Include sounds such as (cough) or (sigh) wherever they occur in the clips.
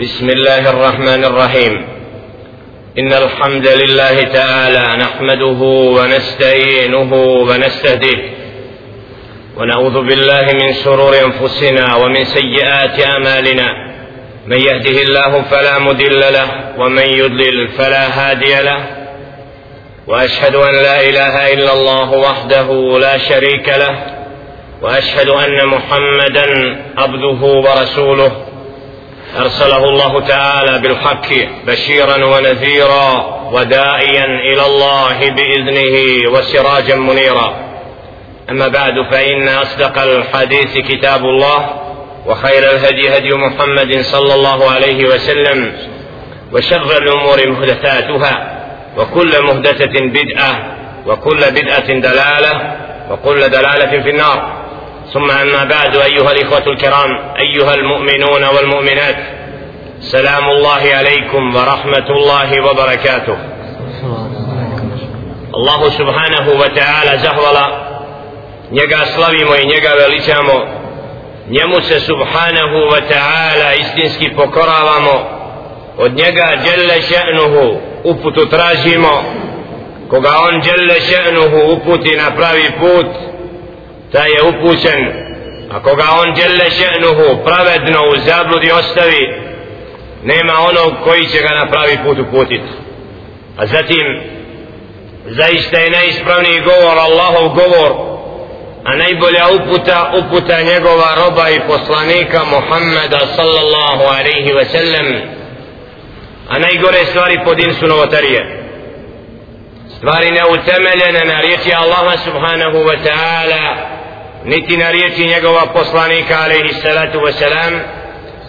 بسم الله الرحمن الرحيم. إن الحمد لله تعالى نحمده ونستعينه ونستهديه. ونعوذ بالله من شرور أنفسنا ومن سيئات أعمالنا. من يهده الله فلا مضل له ومن يضلل فلا هادي له. وأشهد أن لا إله إلا الله وحده لا شريك له. وأشهد أن محمدا عبده ورسوله. أرسله الله تعالى بالحق بشيرا ونذيرا وداعيا إلى الله بإذنه وسراجا منيرا. أما بعد فإن أصدق الحديث كتاب الله وخير الهدي هدي محمد صلى الله عليه وسلم وشر الأمور محدثاتها وكل محدثة بدعة وكل بدعة دلالة وكل دلالة في النار. ثم أما بعد أيها الإخوة الكرام أيها المؤمنون والمؤمنات سلام الله عليكم ورحمة الله وبركاته. الله سبحانه وتعالى زهولا نيجا سلاويمو نيجا وليشامو njemu se سبحانه وتعالى إستنسكي istinski pokoravamo. Od njega djelle še'nuhu uputu tražimo. Koga on djelle še'nuhu uputi na pravi put taj je upućen a koga on djelle še'nuhu pravedno u zabludi ostavi nema onog koji će ga na pravi put uputiti a zatim zaista je najispravniji govor Allahov govor a najbolja uputa uputa njegova roba i poslanika Muhammeda sallallahu alaihi ve sellem a najgore stvari pod insu novotarije. Stvari neutemeljene na riječi Allaha subhanahu wa ta'ala niti na riječi njegova poslanika alaihi salatu wa salam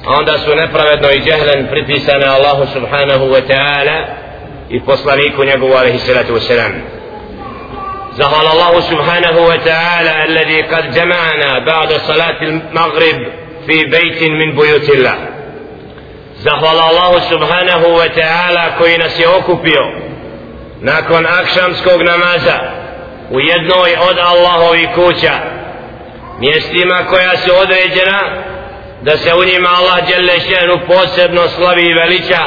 a onda su nepravedno i džehlen pripisane Allahu subhanahu wa ta'ala i poslaniku njegovu alaihi salatu wa salam زهر الله سبحانه وتعالى الذي قد جمعنا بعد صلاة المغرب في بيت من بيوت الله زهر الله سبحانه وتعالى koji nas je okupio nakon akšamskog namaza u jednoj od Allahovih kuća mjestima koja su određena da se u njima Allah Đelešenu posebno slavi i veliča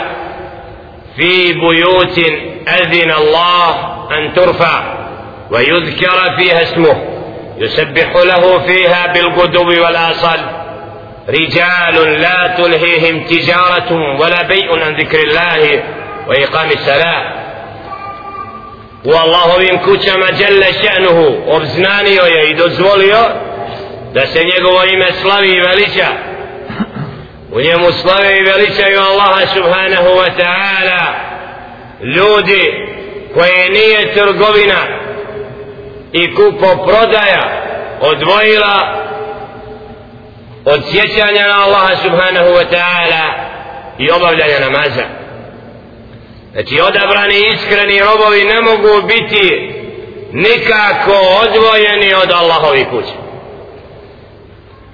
fi bujutin edin Allah an turfa ويذكر فيها اسمه يسبح له فيها بالغدو والآصال رجال لا تلهيهم تجارة ولا بيع عن ذكر الله وإقام الصلاة والله in kućama جل شأنه obznanio je i dozvolio da se njegovo ime slavi i veliča. U njemu slave i veličaju Allaha subhanahu wa ta'ala. Ljudi koje nije trgovina i kupo prodaja odvojila od sjećanja na Allaha subhanahu wa ta'ala i obavljanja namaza. Znači odabrani iskreni robovi ne mogu biti nikako odvojeni od Allahovi kuće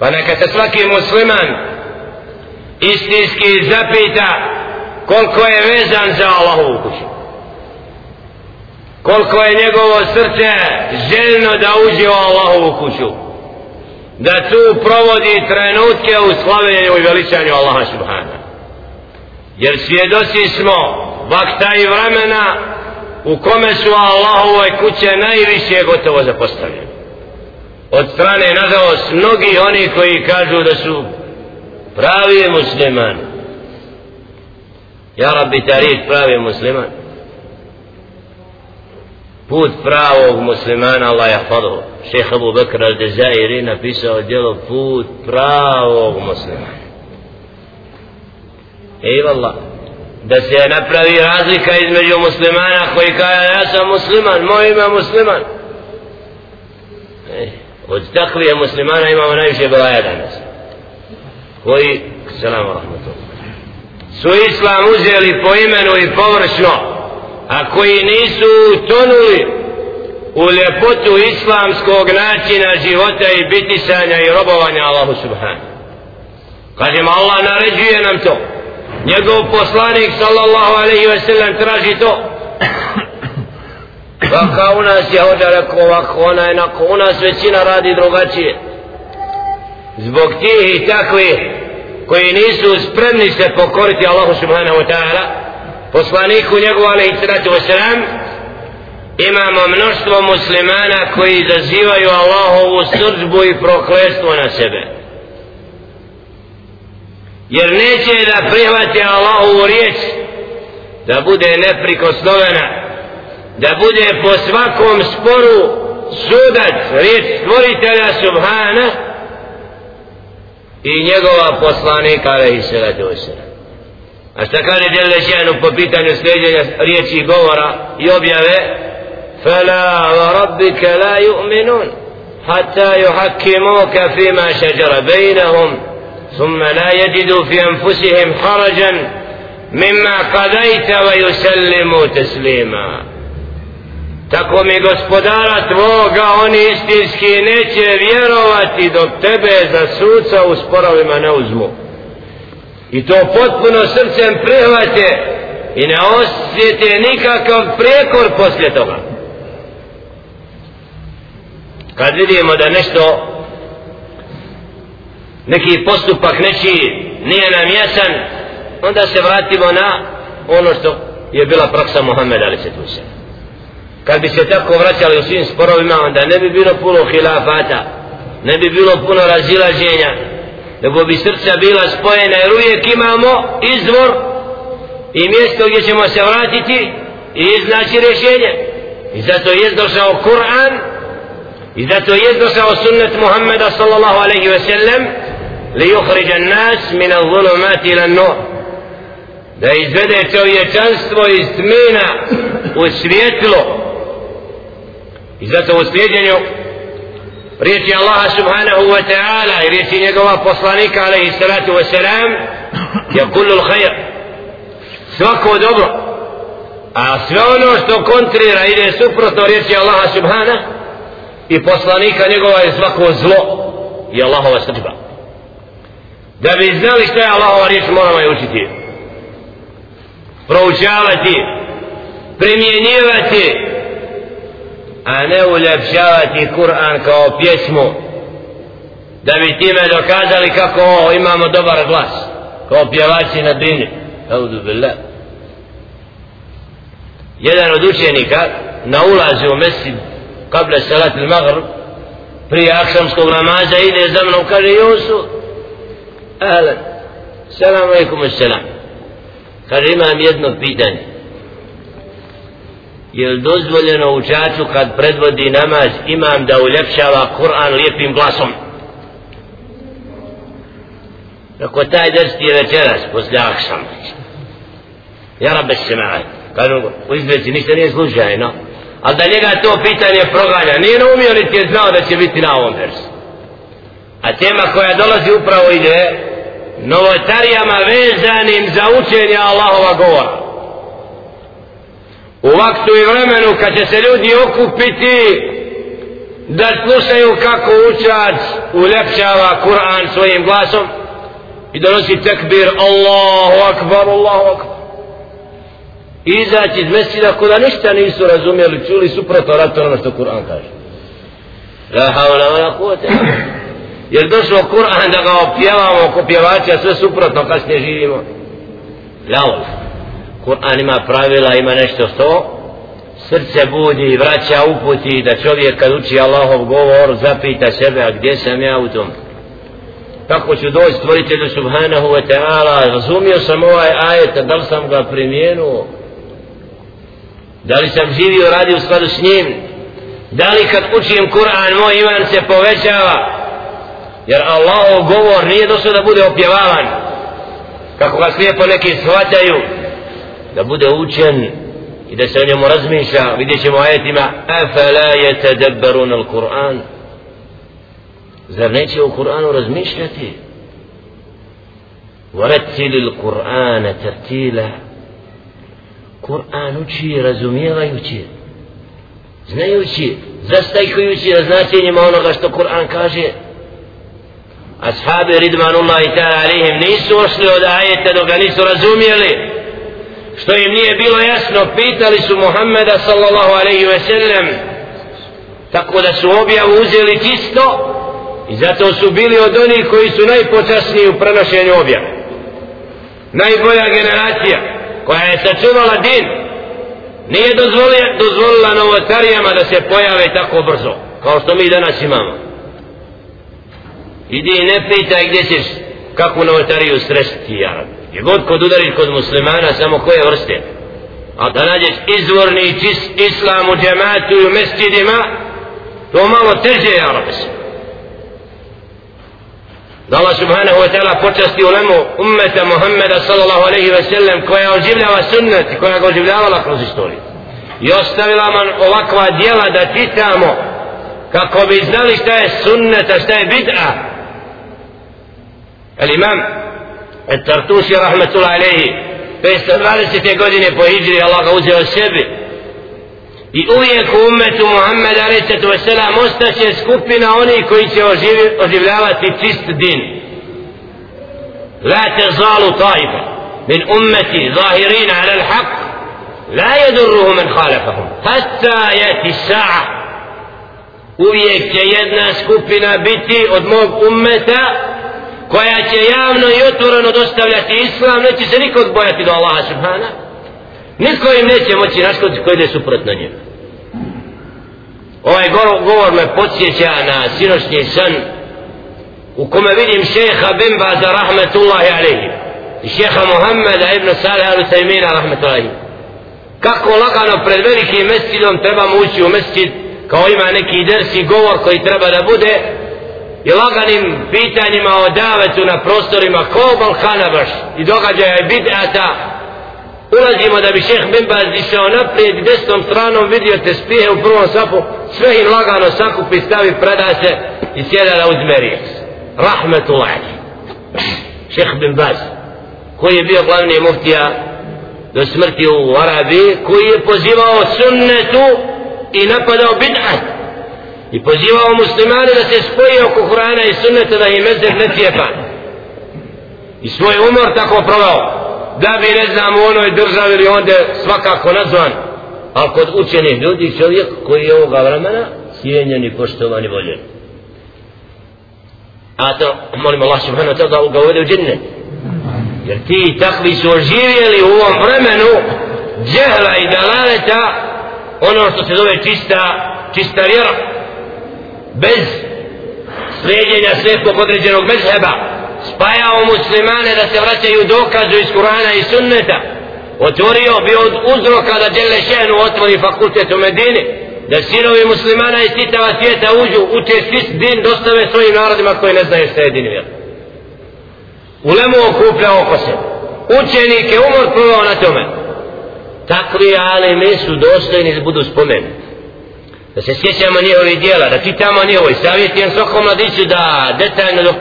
pa neka se svaki musliman istinski zapita koliko je vezan za Allahovu kuću. Koliko je njegovo srce željno da uđe u Allahovu kuću. Da tu provodi trenutke u slavljenju i veličanju Allaha subhana. Jer svjedoci smo vakta i vremena u kome su Allahove kuće najviše gotovo zapostavljene od strane nažalost mnogi oni koji kažu da su pravi musliman. Ja rabbi tarih pravi musliman. Put pravog muslimana Allah je hvala šeha Abu Bakr al-Dezairi napisao djelo put pravog muslimana. Ej vallah da se napravi razlika između muslimana koji kaže ja sam musliman moj ime musliman od takvije muslimana imamo najviše belaja danas. Koji? Selam rahmatullah su islam uzeli po imenu i površno a koji nisu tonuli u ljepotu islamskog načina života i bitisanja i robovanja Allahu subhanahu. Kažem Allah naređuje nam to. Njegov poslanik sallallahu alaihi ve sellem traži to. Pa Vaka u nas je hođa rekao ovako, ona je nako, u nas većina radi drugačije. Zbog tih i takvih koji nisu spremni se pokoriti Allahu subhanahu wa ta'ala poslaniku njegovu alaihi sallatu wasalam imamo mnoštvo muslimana koji izazivaju Allahovu srđbu i proklestvo na sebe jer neće da prihvati Allahovu riječ da bude neprikosnovena da bude po svakom sporu sudac riječ stvoritelja subhana i njegova poslanika alaihi sallatu wasalam a šta kaže Đelešenu po pitanju sljeđenja riječi i govora i objave فلا وربك لا يؤمنون حتى يحكموك فيما شجر بينهم ثم لا يجدوا في أنفسهم حرجا مما قضيت ويسلموا تسليما tako mi gospodara tvoga oni istinski neće vjerovati dok tebe za suca u sporovima ne uzmu. I to potpuno srcem prihvate i ne osjete nikakav prekor poslije toga. Kad vidimo da nešto neki postupak neći nije nam jasan onda se vratimo na ono što je bila praksa Muhammed ali se tu kad bi se tako vraćali u svim sporovima onda ne bi bilo puno hilafata ne bi bilo puno razilaženja nego bi srca bila spojena jer uvijek imamo izvor i mjesto gdje ćemo se vratiti i iznaći rješenje. I zato je došao Kur'an I zato je došao sunnet Muhammeda sallallahu alaihi ve sellem li yukhriđa nas min al-zulumat ila nur da izvede čovječanstvo iz tmina u svjetlo i zato u slijedjenju riječi Allaha subhanahu wa ta'ala i riječi njegova poslanika alaihi salatu wa salam je kullu l'hajr svako dobro. A sve ono što kontrira ide suprotno riječi Allaha subhanahu i poslanika njegova je svako zlo i Allahova srđba da bi znali što je Allahova riječ moramo je učiti. Proučavati primjenjivati a ne uljepšavati Kur'an kao pjesmu da bi time dokazali kako o, imamo dobar glas kao pjevači na dini Audu Billah. Jedan od učenika na ulazi u mesin kable salat il maghrib prije aksamskog namaza ide za mnom kaže Jusuf ahlan salamu alaikum assalam. Kaže imam jedno pitanje je li dozvoljeno učaču kad predvodi namaz imam da uljepšava Kur'an lijepim glasom? Ako taj ders ti je večeras posle akšama Ja rabbe se ma'aj Kažu u izveci ništa nije slučajno. No? ali da njega to pitanje proganja nije naumio niti je znao da će biti na ovom versu a tema koja dolazi upravo ide novotarijama vezanim za učenje Allahova govora u vaktu i vremenu kad će se ljudi okupiti da slušaju kako učac uljepšava Kur'an svojim glasom i donosi tekbir Allahu akbar, Allahu akbar izaći iz mesida kuda ništa nisu razumjeli, čuli suprotno rato ono što Kur'an kaže. La haula wa la kuvvete. Jer došlo Kur'an da ga opjevamo ko pjevača, sve suprotno kasnije živimo. La Kur'an ima pravila, ima nešto sto srce budi i vraća uputi da čovjek kad uči Allahov govor zapita sebe a gdje sam ja u tom? Kako ću doći stvoritelju subhanahu wa ta'ala? Razumio sam ovaj ajet da li sam ga primjenuo da li sam živio radi u skladu s njim? Da li kad učim Kur'an moj iman se povećava? Jer Allahov govor nije došao da bude opjevavan. Kako ga slijepo neki shvataju da bude učen i da se o njemu razmišlja vidjet ćemo ajetima afala je tedebberun al Kur'an zar neće u Kur'anu razmišljati ورتل القرآن ترتيلا Kur'an uči razumijevajući znajući zastajkujući na značenjima onoga što Kur'an kaže ashabi ridmanullahi ta'ala alihim nisu ošli od ajeta dok ga nisu razumijeli što im nije bilo jasno pitali su Muhammeda sallallahu alaihi ve sellem. Tako da su objavu uzeli čisto i zato su bili od onih koji su najpočasniji u prenošenju objave. Najbolja generacija koja je sačuvala din nije dozvolila, dozvolila novotarijama da se pojave tako brzo kao što mi danas imamo. Idi i ne pitaj gdje ćeš kakvu novotariju sresti ja. Gdje god kod udariš kod muslimana samo koje vrste. A da nađeš izvorni čist islam u džematu i u mestidima, to malo teže ja rabbi. Da Allah subhanahu wa ta'ala počasti ulemu ummeta Muhammeda sallallahu alaihi ve sellem koja oživljava sunnet i koja ga oživljavala kroz istoriju. I ostavila man ovakva dijela da čitamo kako bi znali šta je sunnet a šta je bid'a. Al imam Tartusi rahmatullahi alaihi 520. godine po hijri Allah ga uzeo sebi i uvijek u umetu Muhammeda rećetu veselam ostaće skupina oni koji će oživljavati čist din la te zalu taifa min ummeti zahirina ala l'haq la jedurruhu men khalafahum hatta jeti sa'a uvijek će jedna skupina biti od mog ummeta koja će javno i otvoreno dostavljati islam neće se nikog bojati do Allaha subhana, Niko im neće moći naškoditi koji ide suprotno njemu. Ovaj govor me podsjeća na sinošnji san u kome vidim šeha Bimba za rahmetullahi alaihi i šeha Muhammeda ibn Salih al-Sajmina rahmetullahi kako lagano pred velikim mescidom trebamo ući u mescid kao ima neki dersi govor koji treba da bude i laganim pitanjima o davetu na prostorima ko Balkana baš i događaja i bidata. Ulazimo da bi šeh Bimbaz išao naprijed i desnom stranom vidio te spije u prvom sapu sve im lagano sakupi stavi preda se i sjeda da uzme riječ. Rahmetullah šeh Bimbaz koji je bio glavni muftija do smrti u Arabiji koji je pozivao sunnetu i napadao bid'at i pozivao muslimane da se spoji oko Kur'ana i sunneta da im mezir ne cijepa. I svoj umor tako provao da bi ne znam u onoj državi ili onda svakako nazvan ali kod učenih ljudi čovjek koji je ovoga vremena cijenjen i poštovan i voljen. A to molim Allah subhanahu ta'ala da ga uvede u džinne jer ti takvi su oživjeli u ovom vremenu džehla i dalaleta ono što se zove čista čista vjera bez slijedjenja svekog određenog mezheba spajao muslimane da se vraćaju dokazu iz Kurana i sunneta otvorio bi od uzroka da Đele Šehnu otvori fakultet u Medini da sinovi muslimana iz titava svijeta uđu uče svi din dostave svojim narodima koji ne znaju šta je din vjer ulemu okuplja oko se. Učenike umor na tome. Takvi ali mi su dostojni da budu spomenuti da se sjećamo njihovi dijela da čitamo njihovi savjetujem svakom mladiću da detaljno dok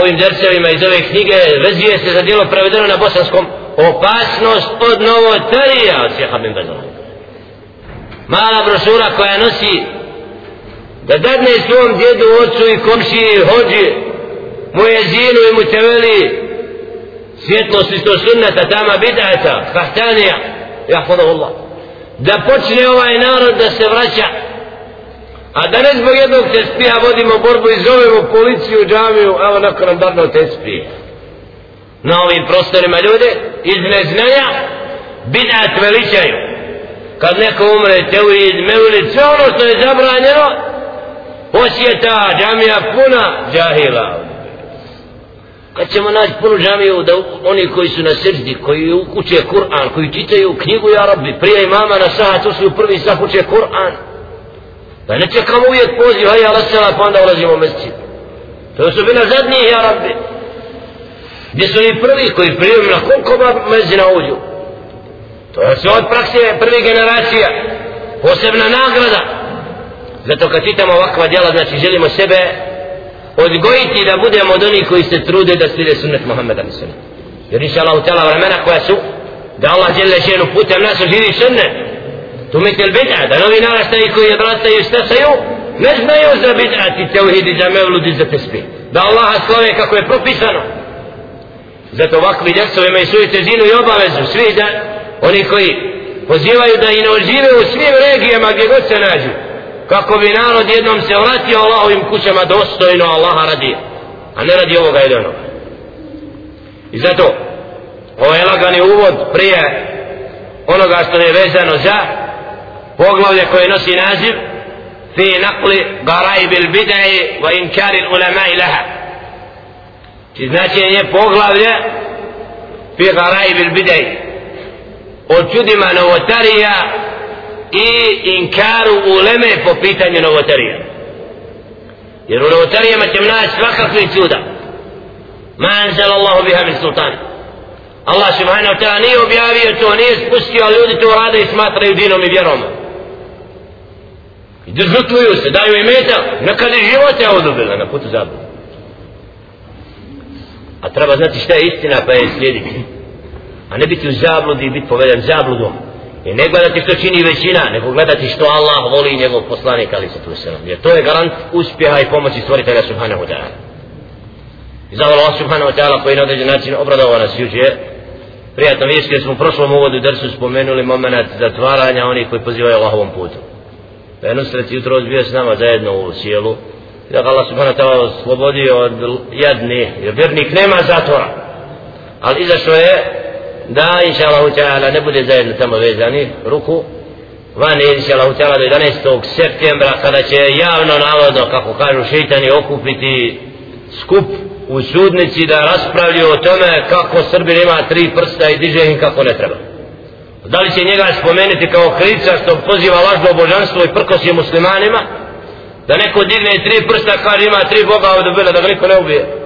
ovim dersevima iz ove knjige vezuje se za dijelo prevedeno na bosanskom opasnost od novotarija od sjeha bin Bezala. Mala brošura koja nosi da dadne svom djedu, ocu i komšiji hođi mu zinu i mu teveli svjetlost isto sunnata tama bidata fahtanija jahfadahullah da počne ovaj narod da se vraća A da ne zbog jednog tespija vodimo borbu i zovemo policiju, džamiju, evo neko nam dadno tespije. Na ovim prostorima ljude, iz neznanja, bidat veličaju. Kad neko umre, teuid, meulit, sve ono što je zabranjeno, posjeta džamija puna džahila. Kad ćemo naći punu džamiju, da oni koji su na srđi, koji uče Kur'an, koji čitaju knjigu Ja Rabbi, prije imama na sahat, to su prvi sah uče Kur'an, Da ne čekamo uvijek poziv, hajde Allah sela, pa onda ulazimo u mesecid. To su bila zadnji, ja rabbi. Gdje su oni prvi koji prijeli na koliko mezina uđu. To je sve od prakse prvi generacija. Posebna nagrada. Zato kad čitamo ovakva djela, znači želimo sebe odgojiti da budemo od onih koji se trude da slide sunnet Muhammeda Mislana. Jer inša Allah utjela vremena koja su da Allah djele ženu putem nas živi sunnet. Tu mi tjel bita, da novi narastaji koji odrastaju brata i ustasaju, ne znaju za bita ti teuhidi, za mevludi, za tespi. Da Allah slove kako je propisano. Zato ovakvi djecovi imaju svoju težinu i obavezu, svi da oni koji pozivaju da inožive u svim regijama gdje god se nađu, kako bi narod jednom se vratio Allahovim kućama dostojno Allaha radi a ne radi ovoga i onoga i zato ovaj lagani uvod prije onoga što je vezano za poglavlje koje nosi naziv fi naqli garaib il bidai wa inkari ulama ilaha či znači je poglavlje fi garaib il bidai o čudima novotarija i inkaru uleme po pitanju novotarija jer u novotarijama će mnaći svakakve čuda ma anzal Allahu biha min sultan Allah subhanahu wa ta'ala nije objavio to, nije spustio, a ljudi to rade i smatraju dinom i vjerom. I držutvuju se, daju im meta, nekad i živote odubila na putu zabudu. A treba znati šta je istina pa je slijediti. A ne biti u zabludi i biti poveden zabludom. I ne gledati što čini većina, nego gledati što Allah voli i njegov poslanik, ali se tu se Jer to je garant uspjeha i pomoći stvoritelja subhanahu wa ta'ala. I zahvala Allah subhanahu wa ta'ala koji na određen način obradovao nas juče, prijatno vijest jer smo u prošlom uvodu drsu spomenuli moment zatvaranja onih koji pozivaju Allahovom putu. Pa jedno sreci jutro bio s nama zajedno u sjelu i da Allah subhanahu wa ta'ala oslobodio od jedni, jer vjernik nema zatvora. Ali izašlo je da inša Allahu ta'ala ne bude zajedno tamo vezani ruku van je inša Allahu ta'ala do 11. septembra kada će javno navodno kako kažu šeitani okupiti skup u sudnici da raspravljaju o tome kako Srbin ima tri prsta i diže im kako ne treba. Da li će njega spomenuti kao krivca što poziva lažno božanstvo i prkosi muslimanima? Da neko digne tri prsta kaže ima tri boga ovdje bila da ga niko ne ubije.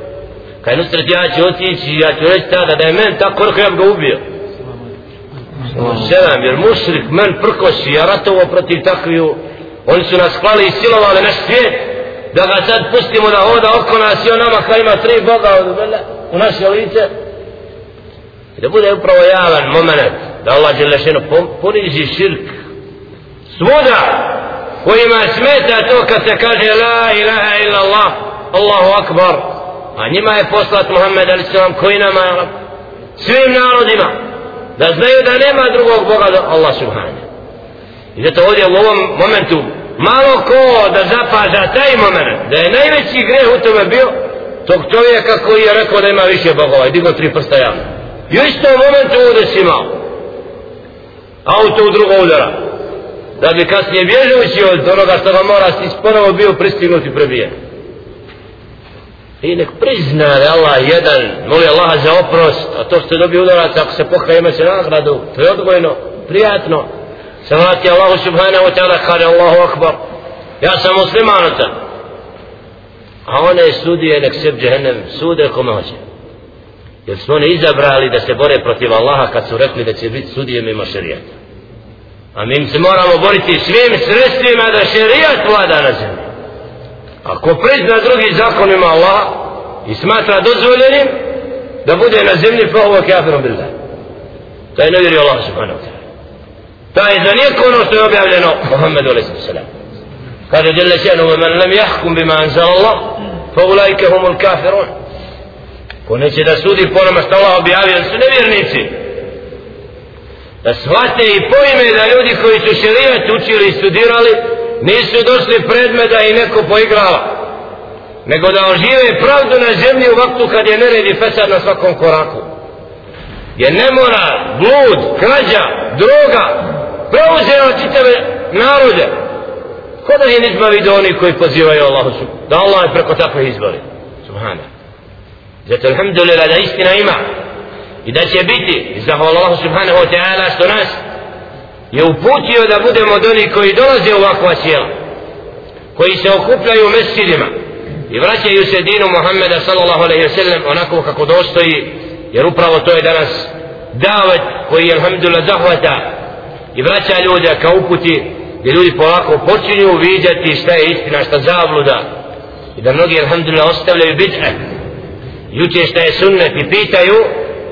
Kaj nusret ja ću otići ja ću reći tada da je men tako koliko ja bi ga ubio. Sedam, jer mušrik men prkosi, ja ratovo protiv takviju, oni su nas klali i silovali naš svijet, da ga sad pustimo da hoda oko nas i on nama kao ima tri boga u naše lice I da bude upravo javan moment da Allah je lešeno ponizi širk svuda kojima smeta to kad se kaže la ilaha illa Allah Allahu akbar a njima je poslat Muhammed ali sallam koji nama je svim narodima. Da znaju da nema drugog Boga do Allah subhanahu. I zato ovdje u ovom momentu malo ko da zapaža taj moment da je najveći greh u tome bio tog čovjeka koji je rekao da ima više bogova i digo tri prsta javno. I u istom momentu ovdje si imao auto u drugo udara da bi kasnije bježujući od onoga što ga mora si ponovo bio pristignuti prebijen i nek prizna da Allah jedan moli Allaha za oprost a to što dobije udarac ako se pokaje ima se nagradu. To je odgojno, prijatno. Se vrati Allahu subhanahu wa ta'ala kaže Allahu akbar. Ja sam muslimanata a one sudije nek se džehennem sude kome hoće. Jer su oni izabrali da se bore protiv Allaha kad su rekli da će biti sudije mimo šerijata. A mi se moramo boriti svim sredstvima da šerijat vlada na zemlji ako prizna drugi zakonima Allaha i smatra dozvoljenim da bude na zemlji pa ovo kafirom bilda Taj ne vjeri Allah subhanahu wa ta'ala. Taj za nijeko ono što je objavljeno Muhammedu a.s. Kaže Jelle šenu men lam jahkum bima anzal Allah fa ulajke humul kafirun. Ko neće da sudi po nama što Allah objavio su nevjernici. Da shvate i pojme da ljudi koji su šerijat učili i studirali nisu došli predmeta i neko poigrava nego da ožive pravdu na zemlji u vaktu kad je neredi fesad na svakom koraku. Je ne mora blud, krađa, droga preuzeo čitave narode. Ko da je izbavi do onih koji pozivaju Allahu su da Allah je preko takve izbori subhana zato alhamdulillah da istina ima i da će biti zahvala Allahu subhanahu wa ta'ala što nas je uputio da budemo od onih koji dolaze u ovakva sjela koji se okupljaju u mesidima i vraćaju se dinu Muhammeda sallallahu alaihi wa sallam onako kako dostoji jer upravo to je danas davet koji alhamdulillah zahvata i vraća ljude ka uputi gdje ljudi polako počinju vidjeti šta je istina, šta zabluda i da mnogi alhamdulillah ostavljaju bitne juče šta je sunnet i pitaju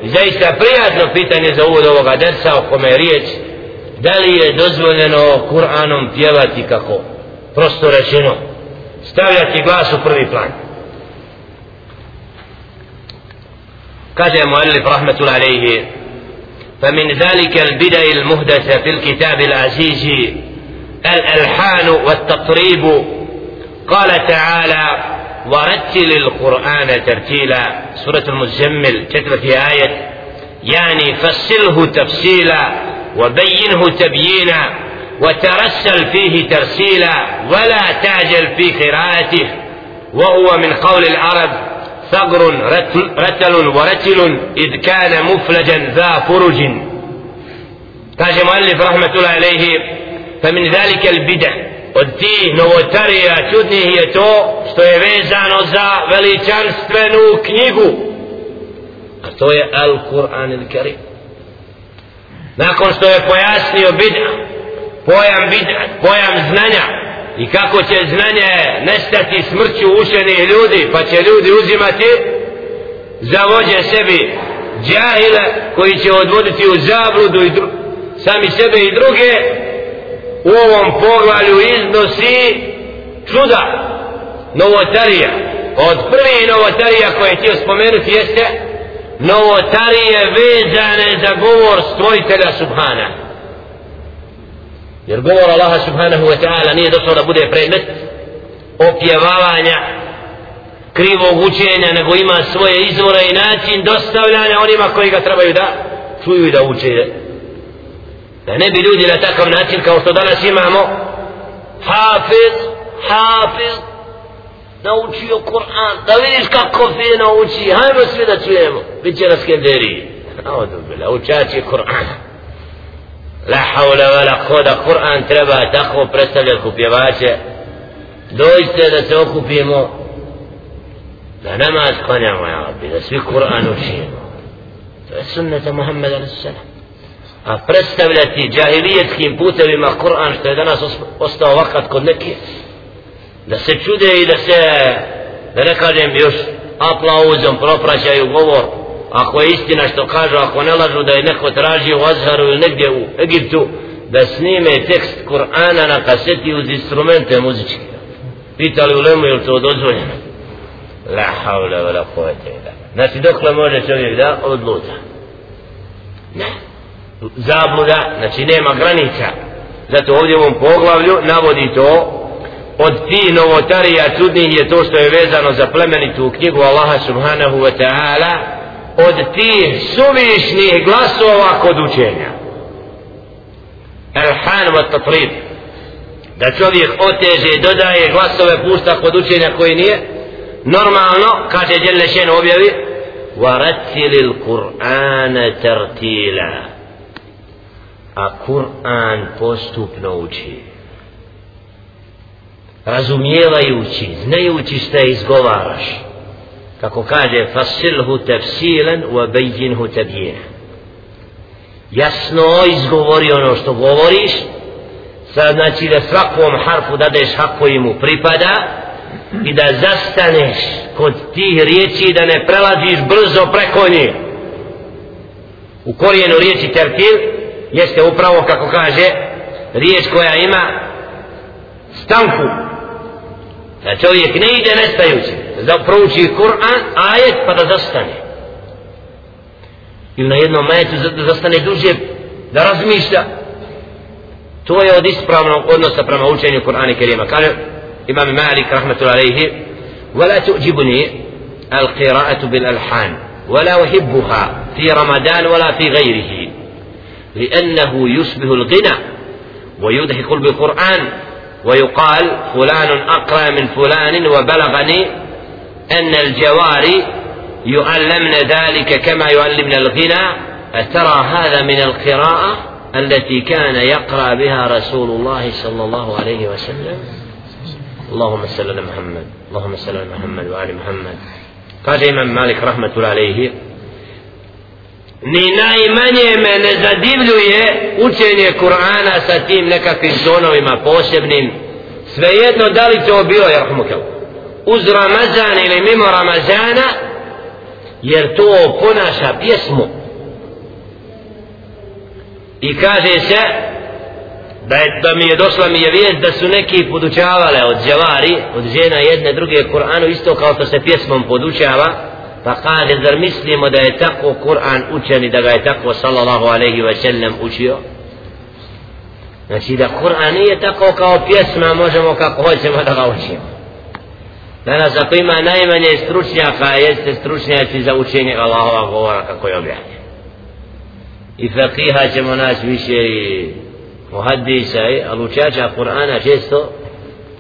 i zaista prijatno pitanje za uvod ovoga dersa o kome je riječ da li je dozvoljeno Kur'anom pjevati kako prosto rečeno stavljati glas u prvi plan kaže mu Alif rahmetul alaihi فمن ذلك البدع المهدثة في الكتاب العزيز الألحان والتطريب قال تعالى ورتل القرآن ترتيلا سورة المزمل كتب في آية يعني فصله تفصيلا وبينه تبيينا وترسل فيه ترسيلا ولا تعجل في قراءته. وهو من قول العرب ثغر رتل ورتل إذ كان مفلجا ذا فرج. كاج مؤلف رحمة الله عليه فمن ذلك البدع. ودي نوتريا تدني هي تو ستويفيزانو ذا فليتشانستفنو كنيغو a to je al Kur'an il Karim nakon što je pojasnio bid'a pojam bid'a, pojam znanja i kako će znanje nestati smrću učenih ljudi pa će ljudi uzimati za vođe sebi džahile koji će odvoditi u zabludu i dru, sami sebe i druge u ovom poglavlju iznosi čuda novotarija. Od prvi novotarija koje je htio spomenuti jeste novotarije vezane za govor stvoritelja Subhana. Jer govor Allaha Subhanahu wa ta'ala nije došao da bude predmet opjevavanja krivog učenja nego ima svoje izvore i način dostavljanja onima koji ga trebaju da čuju i da uče. Da ne bi ljudi na takav način kao što danas imamo hafiz hafiz naučio Kur'an da vidiš kako fino uči hajmo svi da čujemo. Bit će na skenderiji. Bila učači Kur'an. La haula wala koda Kur'an treba tako predstavljati kupjevače dođite da se okupimo da namaz klanjamo ja rabbi da svi Kur'an učimo. To je sunneta Muhammed a.s a predstavljati džahilijetskim putevima Kur'an što je danas ostao vakat kod nekih, da se čude i da se da ne kažem još aplauzom propraćaju govor. Ako je istina što kažu ako ne lažu da je neko tražio u Azharu ili negdje u Egiptu da snime tekst Kur'ana na kaseti uz instrumente muzičke. Pitali u Lemu je li to dozvoljeno la havla vela la kuvvete znači dokle može čovjek da odluta? Ne. Zabluda, znači nema granica. Zato ovdje u ovom poglavlju navodi to od ti novotarija čudnih je to što je vezano za plemenitu knjigu Allaha subhanahu wa ta'ala od tih suvišnih glasova kod učenja. Erhan wa tatrib da čovjek oteže i dodaje glasove pusta kod učenja koji nije normalno, kaže Đelešen objavi وَرَتِّلِ الْقُرْآنَ تَرْتِيلًا a Kur'an postupno uči razumijevajući znajući šta izgovaraš. Kako kaže fasilhu tefsilen u abejinhu tabjina jasno izgovori ono što govoriš. Sad znači da svakom harfu dadeš hak koji mu pripada i da zastaneš kod tih riječi da ne prelaziš brzo preko njih u korijenu riječi tertil jeste upravo kako kaže riječ koja ima stanku. Da čovjek ne ide nestajući da prouči Kur'an ajet pa da zastane ili na jednom ajetu da zastane duže da razmišlja to je od ispravnog odnosa prema učenju Kur'ana Kerima kaže imam Malik rahmatullahi alaihi ولا تعجبني القراءة بالألحان ولا أحبها في رمضان ولا في غيره لأنه يشبه الغنى ويضحك بالقرآن ويقال فلان أقرأ من فلان وبلغني أن الجواري يعلمن ذلك كما يعلمن الغنى. أترى هذا من القراءة التي كان يقرأ بها رسول الله صلى الله عليه وسلم؟ اللهم صل على محمد اللهم صل على محمد وآل محمد. قال إمام مالك رحمة الله عليه ni najmanje me ne zadivljuje učenje Kur'ana sa tim nekakvim tonovima posebnim. Svejedno da li to bilo jer uz Ramazan ili mimo Ramazana jer to ponaša pjesmu. I kaže se da, je, da mi je došla mi je vijest da su neki podučavale od džavari od žena jedne druge Kur'anu isto kao što se pjesmom podučava. Kaže zar mislimo da je tako Kur'an učen i da ga je tako sallallahu alaihi wa sallam učio znači da Kur'an nije tako kao pjesma možemo kako hoćemo da ga učimo danas ako ima najmanje stručnjaka jeste stručnjaci za učenje Allahova govora kako je objavljen i faqiha ćemo naći više i muhaddisa ali učača Kur'ana često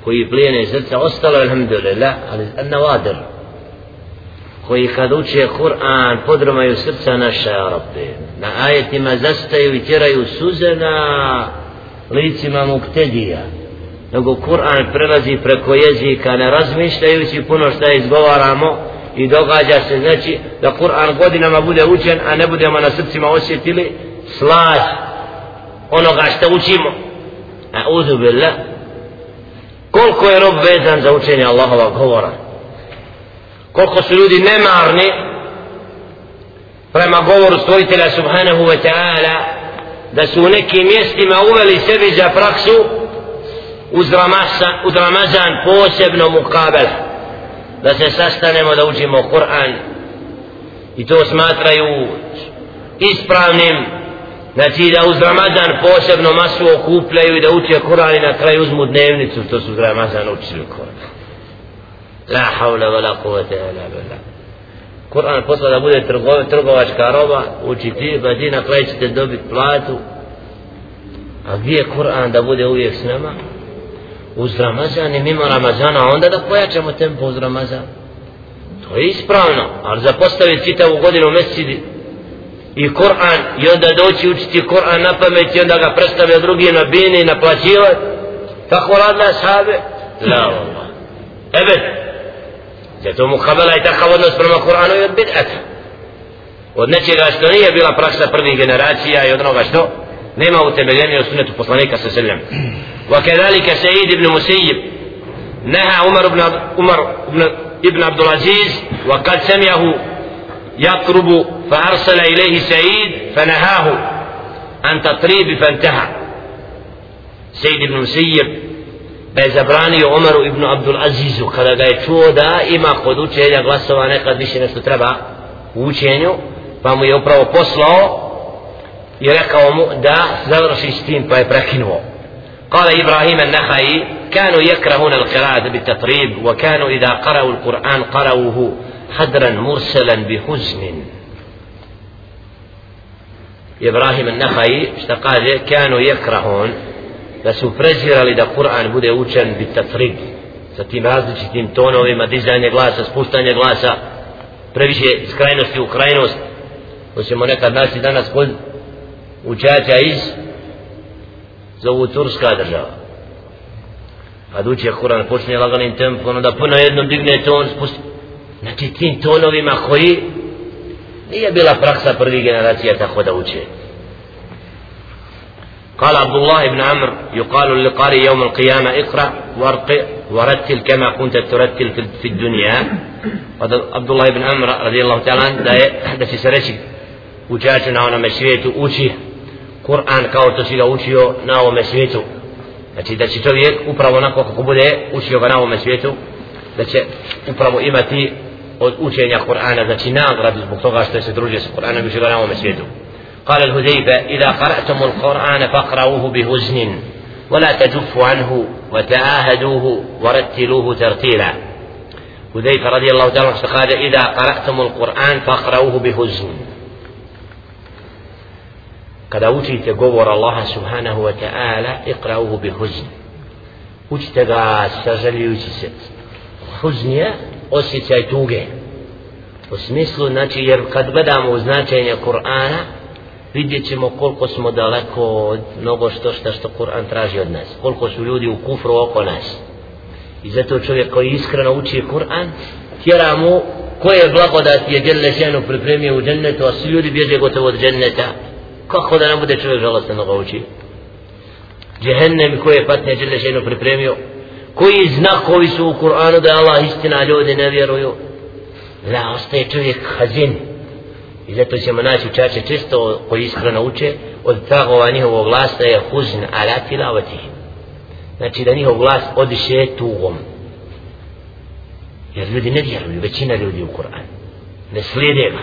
koji plijene srca ostalo alhamdulillah ali navadir koji kad uče Kur'an podromaju srca naša Rabbi na ajetima zastaju i tjeraju suze na licima muktedija. Nego Kur'an prelazi preko jezika ne razmišljajući puno šta izgovaramo i događa se znači da Kur'an godinama bude učen a ne budemo na srcima osjetili slaž onoga što učimo. A uzubillah koliko je rob vezan za učenje Allahova govora? Koliko su ljudi nemarni prema govoru stvoritelja subhanahu wa ta'ala da su u nekim mjestima uveli sebi za praksu uz Ramazan, uz Ramazan posebno mukabela da se sastanemo da učimo Kur'an. I to smatraju ispravnim znači da uz Ramazan posebno masu okupljaju i da uče Kur'an i na kraju uzmu dnevnicu što su uz Ramazan učili Kur'an la havla wa la kuvata ila billah. Kur'an posla da bude trgova, trgovačka roba uči ti pa ti na kraju ćete dobiti platu. A gdje je Kur'an da bude uvijek s nama? Uz Ramazan i mimo Ramazana onda da pojačamo tempo uz Ramazan. To je ispravno ali za postaviti čitavu godinu mesidi i Kur'an i onda doći učiti Kur'an na pamet i onda ga predstavlja drugi na bini i naplaćivati tako radila sahabe (laughs) la Allah. Ebed zato mu kabela i takav odnos prema Kur'anu i od bid'ata od nečega što nije bila praksa prvih generacija i od onoga što nema utemeljenje u sunetu poslanika sa seljem وكذلك سعيد بن مسيب نهى عمر بن عمر بن ابن عبد العزيز وقد سمعه يطرب فأرسل إليه سعيد فنهاه عن تطريب فانتهى سيد بن مسيب بزبراني عمر ابن عبد العزيز kada ga je čuo da ima kod učenja glasova nekad više nešto treba u učenju pa mu je upravo poslao i rekao mu da završi s tim pa je prekinuo. قال إبراهيم النخعي كانوا يكرهون القراءة بالتطريب وكانوا إذا قرأوا القرآن قرأوه حدرا مرسلا بحزن إبراهيم النخعي اشتقال كانوا يكرهون da su prezirali da Kur'an bude učen bit tatrig sa tim različitim tonovima, dizanje glasa, spuštanje glasa previše iz krajnosti u krajnost. To ćemo nekad naći danas kod učača iz zovu Turska država. Kad uče Kur'an počne laganim tempom onda puno jedno digne ton spusti. Znači tim tonovima koji nije bila praksa prvih generacija tako da uče. قال عبد الله بن عمرو يقال للقارئ يوم القيامة اقرأ وارقع ورتل كما كنت ترتل في الدنيا عبد الله بن عمرو رضي الله تعالى عنه da se se reći učaču na onome svijetu uči Kur'an kao to si ga učio na ovome svijetu znači da će čovjek upravo onako kako bude učio ga na ovome svijetu da će upravo imati od učenja Kur'ana znači nagradu zbog toga što se družio sa Kur'anom učio ga na ovome svijetu قال الهذيبة إذا قرأتم القرآن فاقرأوه بهزن ولا تجفوا عنه وتعاهدوه ورتلوه ترتيلا هذيفة رضي الله تعالى عنه قال إذا قرأتم القرآن فاقرأوه بهزن kada učite govor Allaha subhanahu wa ta'ala ikrauhu bi huzn učite ga sažaljujući se huzn je osjećaj tuge u smislu znači jer kad gledamo značenje Kur'ana vidjet ćemo koliko smo daleko od mnogo što što što Kur'an traži od nas. Koliko su ljudi u kufru oko nas. I zato čovjek koji iskreno uči Kur'an tjera mu koje blagodat je Đelešenu pripremio u džennetu a svi ljudi bježe gotovo od dženneta. Kako da ne bude čovjek žalostan da ga uči? Džehennem koje je patnje Đelešenu pripremio. Koji znakovi su u Kur'anu da Allah istina ljudi ne vjeruju? La ostaje čovjek hazin i zato ćemo naći učače čisto koji iskreno uče od tagova njihovog glasa je huzn ala tilavati. Znači da njihov glas odiše tugom. Jer ljudi ne vjeruju većina ljudi u Kur'an. Ne slijede ga.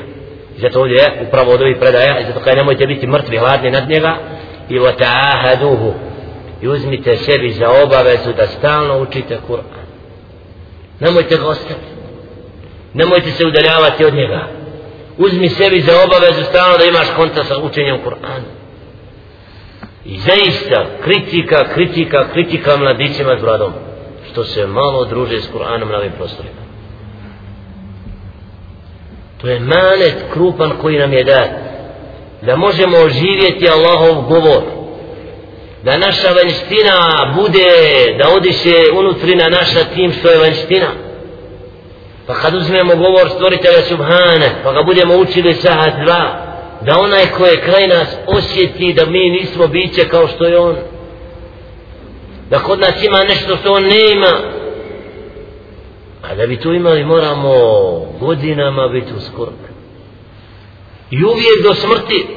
I zato ovdje je upravo od ovih predaja, i zato kada nemojte biti mrtvi, hladni nad njega, i wa ta'ahaduhu, i uzmite sebi za obavezu da stalno učite Kur'an. Nemojte ga ostaviti. Nemojte se udaljavati od njega uzmi sebi za obavezu stalno da imaš konta sa učenjem Kur'ana. I zaista kritika, kritika, kritika mladićima s bradom što se malo druže s Kur'anom na ovim prostorima. To je manet krupan koji nam je dat da možemo oživjeti Allahov govor da naša vanština bude da odiše unutrina naša tim što je vanština pa kad uzmemo govor stvoritelja Subhana, pa ga budemo učili sahat dva da onaj ko je kraj nas osjeti da mi nismo biće kao što je on. Da kod nas ima nešto što on ne ima. A da bi to imali moramo godinama biti u skorbi. i uvijek do smrti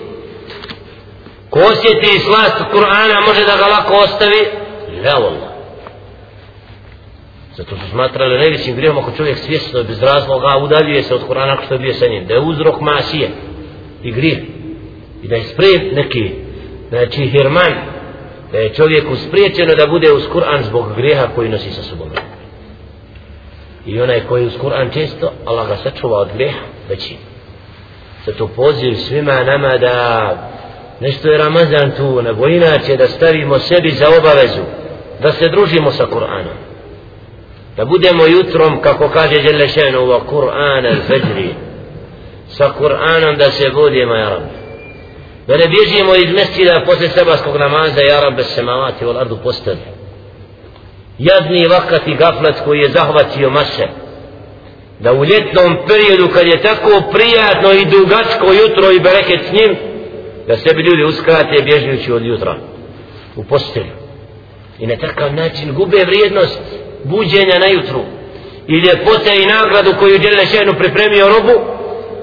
ko osjeti slast Kur'ana može da ga lako ostavi. Ja Allah zato su smatrali najvećim grijom ako čovjek svjesno bez razloga udaljuje se od Kur'ana ako što je bio sa njim da je uzrok masije i grije i da je spred neki znači hirman da je čovjeku spriječeno da bude uz Kur'an zbog grijeha koji nosi sa sobom. I onaj koji uz Kur'an često Allah ga sačuva od grijeha veći. Zato poziv svima nama da nešto je Ramazan tu nego inače da stavimo sebi za obavezu da se družimo sa Kur'anom da budemo jutrom kako kaže Đelešenu wa Kur'an al-Fajri. Sa Kur'anom da se budimo ja Rabbi. Da ne bježimo iz mestida posle sabarskog namaza ja Rabbi se malati u ardu postavi. Jadni vakat i gaflat koji je zahvatio mase. Da u ljetnom periodu kad je tako prijatno i dugačko jutro i bereket s njim da sebi ljudi uskrate bježujući od jutra u postelju. I na takav način gube vrijednost buđenja na jutru. I ljepote i nagradu koju Đele Šenu pripremio robu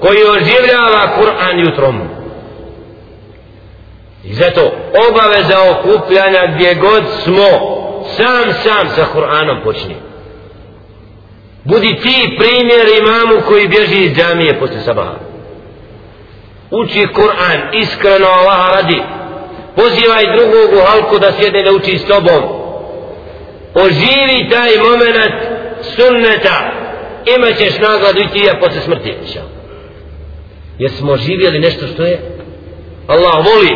koji oživljava Kur'an jutrom. I zato obaveza okupljanja gdje god smo sam sam sa Kur'anom počni. Budi ti primjer imamu koji bježi iz džamije posle sabaha. Uči Kur'an iskreno Allah radi. Pozivaj drugog u halku da sjede da uči s tobom oživi taj moment sunneta. Imat ćeš nagradu i ti ja posle smrti jer smo živjeli nešto što je? Allah voli.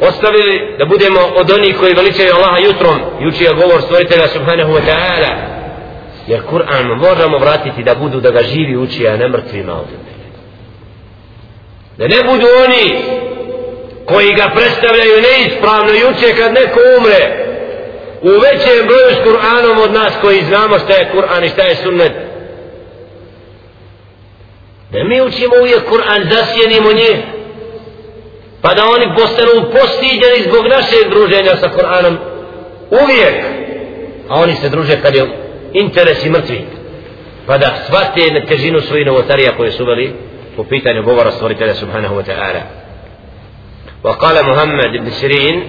Ostavili da budemo od onih koji veličaju Allaha jutrom i uči govor stvoritelja subhanahu wa ta'ala. Jer Kur'an moramo vratiti da budu da ga živi uči a ne mrtvi malo da ne budu oni koji ga predstavljaju neispravno i uče kad neko umre u većem broju s Kur'anom od nas koji znamo šta je Kur'an i šta je sunnet da mi učimo uvijek Kur'an zasjenimo njih pa da oni postanu postiđeni zbog našeg druženja sa Kur'anom uvijek a oni se druže kad je interes i mrtvi pa da shvate na težinu svojih novotarija koje su veli po pitanju govora stvoritelja subhanahu wa ta'ala وقال محمد بن سيرين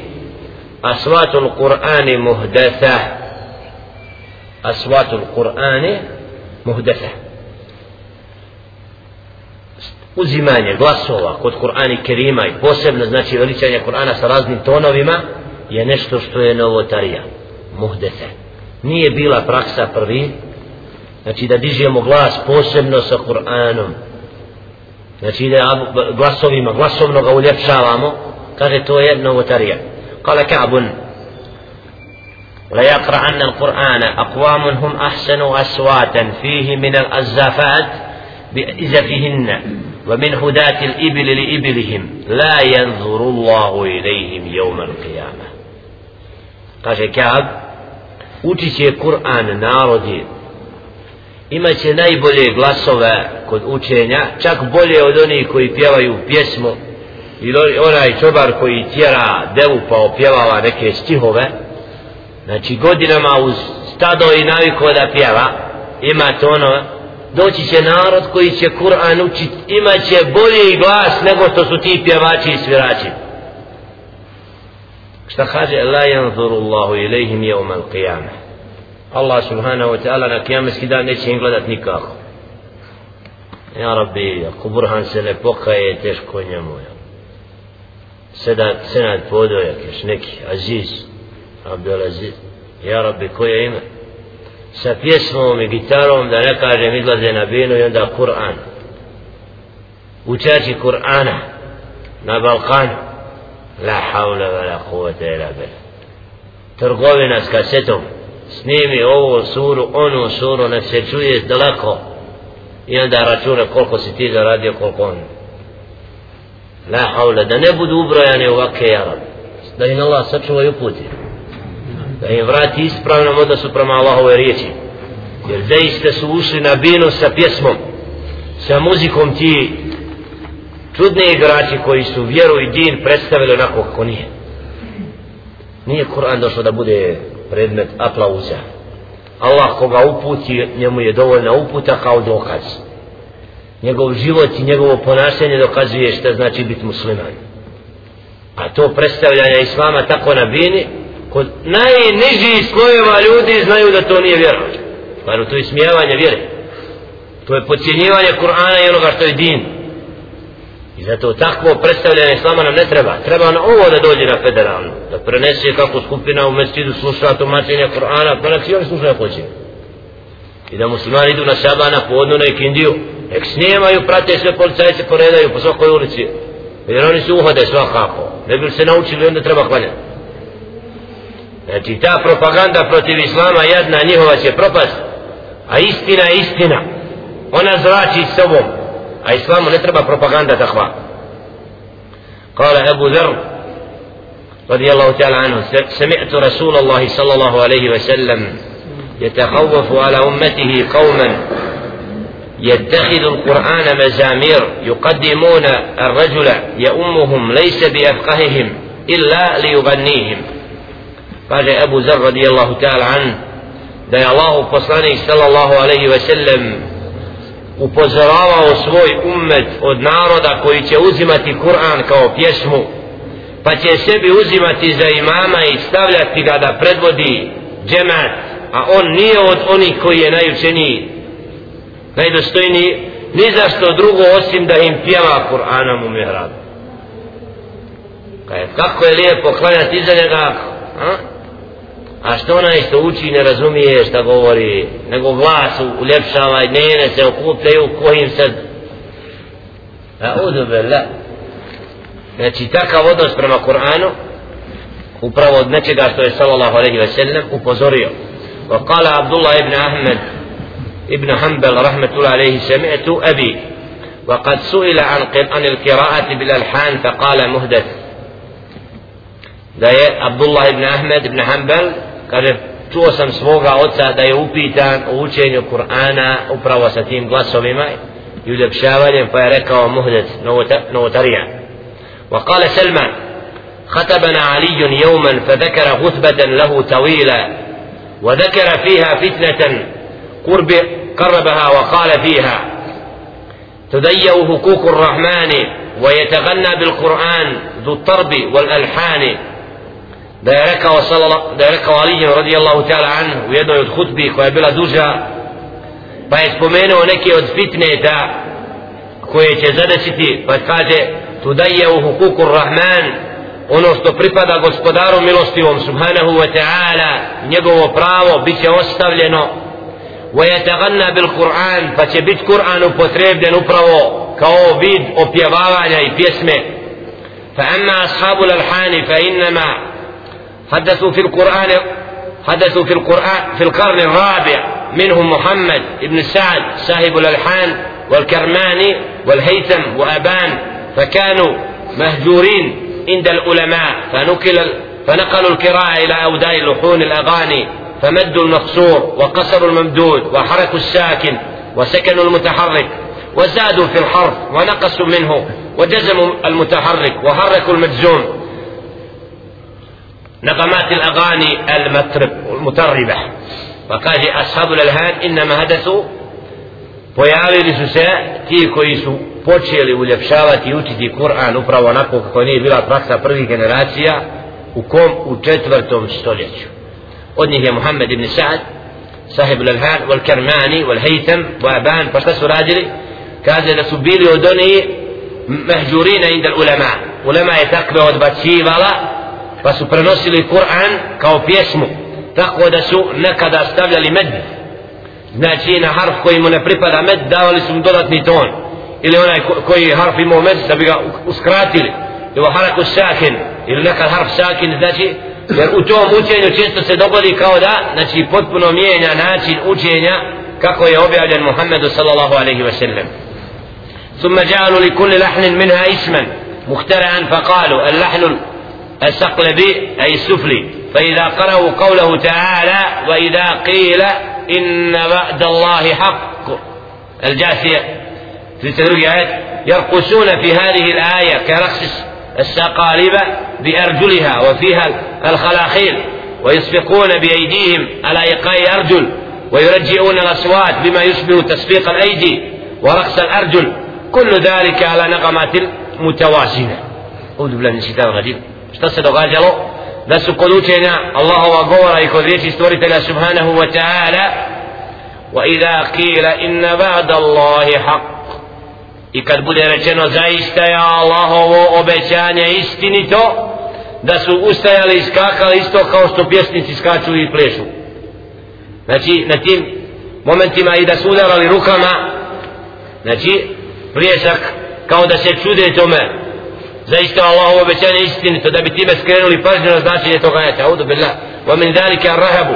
أصوات القرآن مهدثة أصوات القرآن مهدثة uzimanje glasova kod Kur'ana Kerima i posebno znači veličanje Kur'ana sa raznim tonovima je nešto što je novotarija muhdefe nije bila praksa prvi znači da dižemo glas posebno sa Kur'anom znači da glasovima glasovno ga uljepšavamo kaže to je novotarija kale Ka'bun لا يقرأن القرآن أقوام هم أحسن أصواتا فيه من الأزافات بإزفهن ومن هداة الإبل لإبلهم لا ينظر الله إليهم يوم القيامة kaže Kaab uči će Kur'an narodi imat će najbolje glasove kod učenja čak bolje od onih koji pjevaju pjesmu ili onaj čobar koji tjera devu pa opjevava neke stihove znači godinama uz stado i naviko da pjeva ima to ono doći će narod koji će Kur'an učit imat će bolji glas nego što su ti pjevači i svirači. Šta kaže? La yanzuru Allahu ilaihim yawm al-qiyamah. Allah subhanahu wa ta'ala na kijameski dan neće im gledat nikako. Ja rabbi ako Burhan se ne pokaje teško njemu ja sedat senad podojak još neki aziz Abdelaziz ja rabbi koje ime? Sa pjesmom i gitarom da ne kažem izlaze na binu i onda Kur'an. Učači Kur'ana na Balkanu. La havla wa la kuvata ila bela. trgovina s kasetom. Snimi ovu suru, onu suru, ne se čuje daleko. I onda računa koliko si ti zaradio, koliko on. La haula, da ne budu ubrojani ovake jarabe. da im Allah sačuva i uputi, da im vrati ispravnom odnosu prema Allahove riječi, jer zaiste su ušli na binu sa pjesmom, sa muzikom ti čudni igrači koji su vjeru i din predstavili onako kako nije. Nije Kur'an došao da bude predmet aplauza. Allah koga uputi, njemu je dovoljna uputa kao dokaz. Njegov život i njegovo ponašanje dokazuje šta znači biti musliman. A to predstavljanje Islama tako na bini, kod najnižiji slojeva ljudi znaju da to nije vjera. Stvarno, to je smijevanje vjere. To je podcjenjivanje Kur'ana i onoga što je din. I zato takvo predstavljanje islama nam ne treba. Treba na ovo da dođe na federalno Da prenese kako skupina u mesidu sluša tumačenje Kur'ana, pa na cijeli oni slušaju hoće. I da muslimani idu na šabana po odnu na ikindiju, nek snijemaju, prate sve policajce, poredaju po svakoj ulici. Jer oni se uhode svakako. Ne bi se naučili, onda treba hvaljati. Znači ta propaganda protiv islama jedna njihova će propast, a istina je istina. Ona zrači sobom. a islamu ne treba propaganda takva قال أبو ذر رضي الله تعالى عنه سمعت رسول الله صلى الله عليه وسلم يتخوف على أمته قوما يتخذ القرآن مزامير يقدمون الرجل يؤمهم ليس بأفقههم إلا ليغنيهم قال أبو ذر رضي الله تعالى عنه da je Allah poslanik sallallahu alaihi ve sellem upozoravao svoj ummet od naroda koji će uzimati Kur'an kao pjesmu pa će sebi uzimati za imama i stavljati ga da predvodi džemat a on nije od onih koji je najučeniji najdostojniji ni za što drugo osim da im pjeva Kur'anom u Kaže kako je lijepo klanjati iza njega a? a što onaj što uči ne razumije šta govori nego glas uljepšava i njene se okupljaju kojim se a udubila znači takav odnos prema Kur'anu upravo od nečega što je sallallahu alaihi ve sellem upozorio. وقال عبد الله Abdullah ibn Ahmed ibn Hanbal rahmatullahi alaihi sami'tu abi وقد سئل عن عن القراءة بالألحان فقال مهدث da je Abdullah ibn Ahmed ibn Hanbal kaže čuo sam svoga oca da je upitan o učenju Kur'ana upravo sa tim glasovima i uljepšavanjem pa je rekao muhdec novotarija وقال سلمان خطبنا علي يوما فذكر خطبة له طويلة وذكر فيها فتنة قرب قربها وقال فيها تضيع حقوق الرحمن ويتغنى بالقرآن ذو الطرب والألحان sallallahu da je rekao Ali radijallahu ta'ala an u jednoj od hutbi koja je bila duža pa je spomenuo neke od fitneta koje će zadesiti pa kaže tu daje u hukuku rahman ono što pripada gospodaru milostivom subhanahu wa ta'ala njegovo pravo bit će ostavljeno bil Kur'an pa će biti Kur'an upotrebljen upravo kao vid ashabu al-alhani fa innama حدثوا في القرآن حدثوا في القرآن في القرن الرابع منهم محمد بن سعد صاحب الألحان والكرماني والهيثم وأبان فكانوا مهجورين عند العلماء فنقل فنقلوا القراءة إلى أوداء لحون الأغاني. فمدوا المقصور وقصروا الممدود وحركوا الساكن وسكنوا المتحرك وزادوا في الحرف ونقصوا منه وجزموا المتحرك وحركوا المجزوم. نغمات الأغاني المطرب المطربة وقال أصحاب الألهان إنما هدثوا pojavili su se ti koji su počeli uljepšavati i učiti Kur'an upravo onako kako nije bila praksa prvih generacija u kom? U četvrtom stoljeću. Je wal-Karmani wal-Haytham wal-Aban pa šta su radili kaže da su bili od onih mehđurina inda ulema ulema je takve odbacivala pa su prenosili Kur'an kao pjesmu tako da su nekada stavljali med znači na harf koji mu ne pripada med davali su mu dodatni ton ili onaj koji harf imao med da bi ga uskratili ili haraku sakin ili nekad harf sakin znači jer u tom učenju često se dogodi kao da znači potpuno mijenja način učenja kako je objavljen Muhammedu sallallahu alaihi wa sallam. ثم جعلوا لكل لحن منها اسما مخترعا فقالوا اللحن السقلبي أي السفلي فإذا قرأوا قوله تعالى وإذا قيل إن بعد الله حق الجاثية في تدرج يرقصون في هذه الآية كرقص السقالب بأرجلها وفيها الخلاخيل ويسبقون بأيديهم على إيقاع أرجل ويرجئون الأصوات بما يشبه تسبيق الأيدي ورقص الأرجل كل ذلك على نغمات متوازنة. أعوذ بالله من الشيطان الرجيم. Šta se događalo? Da su kod učenja Allahova govora i kod riječi stvoritelja subhanahu wa ta'ala idha qila inna ba'da Allahi haq i kad bude rečeno zaista je Allahovo obećanje istinito da su ustajali i skakali isto kao što pjesnici skaču i plešu. Znači na tim momentima i da su udarali rukama znači plješak kao da se čude tome zaista Allahovo obećanje istinito da bi time skrenuli pažnju na značenje toga ajeta. Audu billah. Wa min dhalika ar-rahabu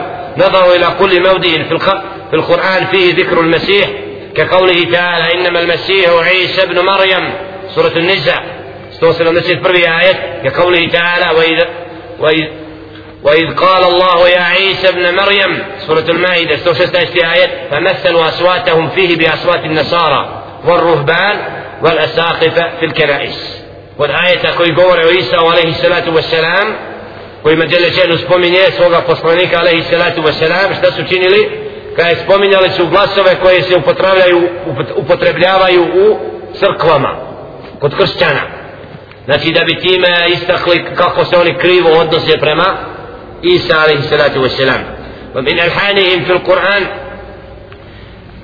ila kulli mevdiin fil fil qur'an fihi dhikru al-masih كقوله تعالى إنما المسيح عيسى ابن مريم سورة النساء. استوصل المسيح في آية كقوله تعالى وإذ وإذ وإذ قال الله يا عيسى ابن مريم سورة المائدة استوصل في آية فمثلوا أصواتهم فيه بأصوات النصارى والرهبان والأساقفة في الكنائس. alaihi salatu wasalam koji ma djele ženu spominje svoga poslanika alaihi salatu wasalam šta su činili kada je spominjali su glasove koje se upotrebljavaju, upotrebljavaju u crkvama kod kršćana znači da bi time istakli kako se oni krivo odnose prema Isa alaihi salatu wasalam ومن ألحانهم في القرآن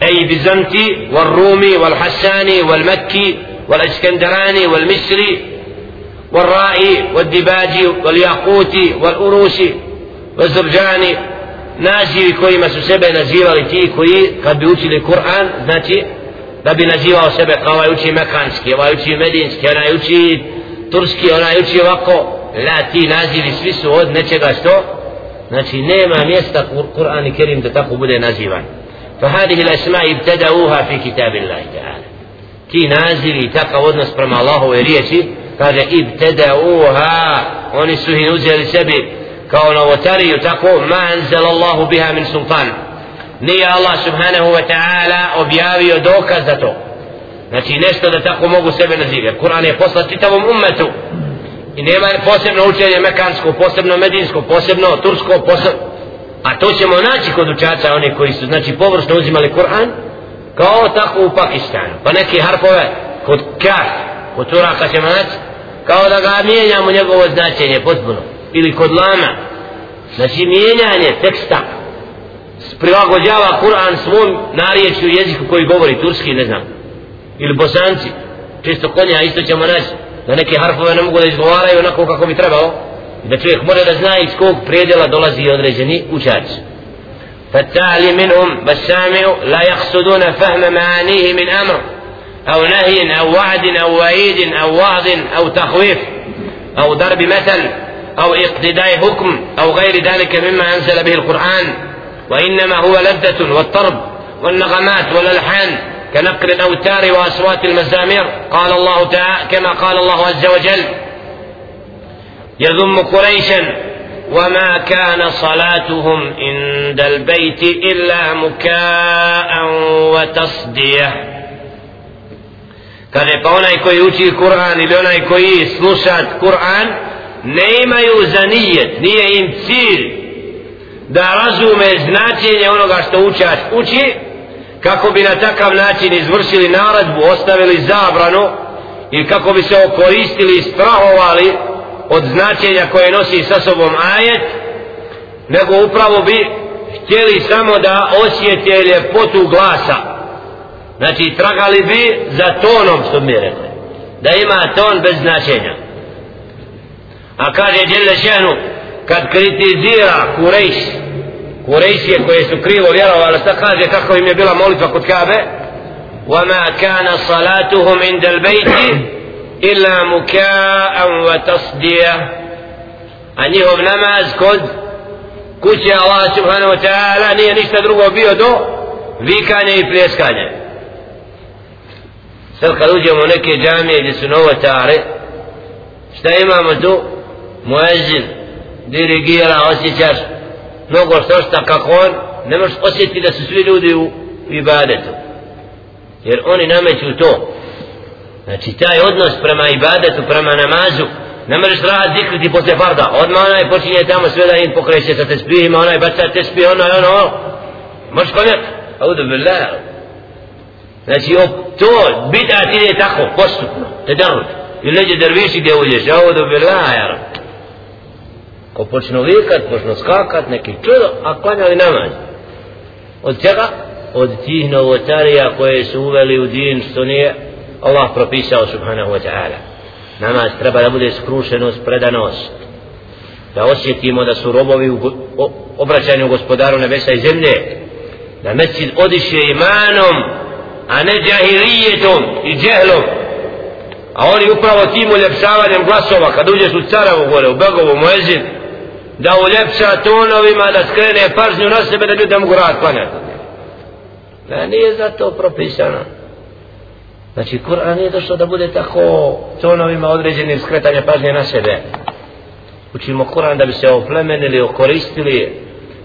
أي بزنتي والرومي والحساني والمكي والاسكندراني والمصري والرائي والدباجي والياقوتي والأروسي والزرجاني nazivi kojima su sebe nazivali ti koji kad bi učili Kur'an znači da bi nazivao sebe kao ovaj uči mekanski, ovaj uči medinski, onaj uči turski, onaj uči ovako la ti nazivi svi su od nečega što znači nema mjesta Kur'an i Kerim da tako bude nazivan فهذه الأسماء ابتدأوها في كتاب الله تعالى ti nazivi i takav odnos prema Allahove riječi kaže ibtedauha oni su ih uzeli sebi kao novotariju tako ma anzel Allahu biha min sultan. Nije Allah subhanahu wa ta'ala objavio dokaz za to. Znači nešto da tako mogu sebe nazivati Kur'an je poslat čitavom ummetu. I nema posebno učenje mekansko posebno medinsko, posebno tursko posebno a to ćemo naći kod učaca oni koji su znači površno uzimali Kur'an kao tako u Pakistanu. Pa neke harpove kod kaf kod turaka ćemo naći kao da ga mijenjamo njegovo značenje potpuno ili kod lama znači mijenjanje teksta prilagođava Kur'an svom nariječju jeziku koji govori turski ne znam ili bosanci čisto konja isto ćemo naći da neke harfove ne mogu da izgovaraju onako kako bi trebalo da čovjek mora da zna iz kog predjela dolazi određeni učač فالتالي منهم والسامع لا يقصدون فهم معانيه من أمر أو نهي أو وعد أو وعيد أو وعظ أو تخويف أو ضرب مثل أو اقتداء حكم أو غير ذلك مما أنزل به القرآن وإنما هو لذة والطرب والنغمات والألحان كنقل الأوتار وأصوات المزامير قال الله تعالى كما قال الله عز وجل يذم قريشا وما كان صلاتهم عند البيت إلا مكاء وتصدية. Kaže pa onaj koji uči Kur'an ili onaj sluša Kur'an ne imaju za nijet, nije im cilj da razume značenje onoga što učač uči kako bi na takav način izvršili naradbu, ostavili zabranu i kako bi se okoristili i strahovali od značenja koje nosi sa sobom ajet nego upravo bi htjeli samo da osjete ljepotu glasa. Znači tragali bi za tonom što mi rekli da ima ton bez značenja. A kaže Đele Šehnu kad kritizira Kurejš Kurejšije koje su krivo vjerovali šta kaže kako im je bila molitva kod Kabe وما كان صلاتهم عند البيت إلا مكاء وتصدية njihov namaz kod kuće Allah subhanahu wa ta'ala nije ništa drugo bio do vikanja i pljeskanja sad kad uđemo u neke džamije gdje su novotare šta imamo tu muezin dirigira osjećaš mnogo što šta kako on ne možeš osjetiti da su svi ljudi u ibadetu. Jer oni nameću to. Znači taj odnos prema ibadetu prema namazu ne možeš rad zikriti posle farda. Odmah onaj počinje tamo sve da im pokreće sa tespijima, onaj baca tespije, ono ono ono. Možeš konjak audu billah. Znači op, to bida ti je tako postupno te darut ili leđe derviši gdje uđeš. Audu billah jar ko počnu vikat počnu skakat neki čudo a klanjali namaz? Od čega? Od tih novotarija koje su uveli u din što nije Allah propisao subhanahu wa ta'ala. Namaz treba da bude skrušenost, predanost. Da osjetimo da su robovi u obraćanju gospodaru nebesa i zemlje. Da mesjid odiše imanom a ne džahilijetom i džehlom. A oni upravo tim uljepšavanjem glasova kad uđeš u Caravu gore, u Begovu, Moezin da uljepša tonovima da skrene pažnju na sebe da ljudi mogu rad klanjati ne, nije za to propisano Znači, Kur'an nije došlo da bude tako tonovima određenim skretanja pažnje na sebe. Učimo Kur'an da bi se oplemenili, okoristili,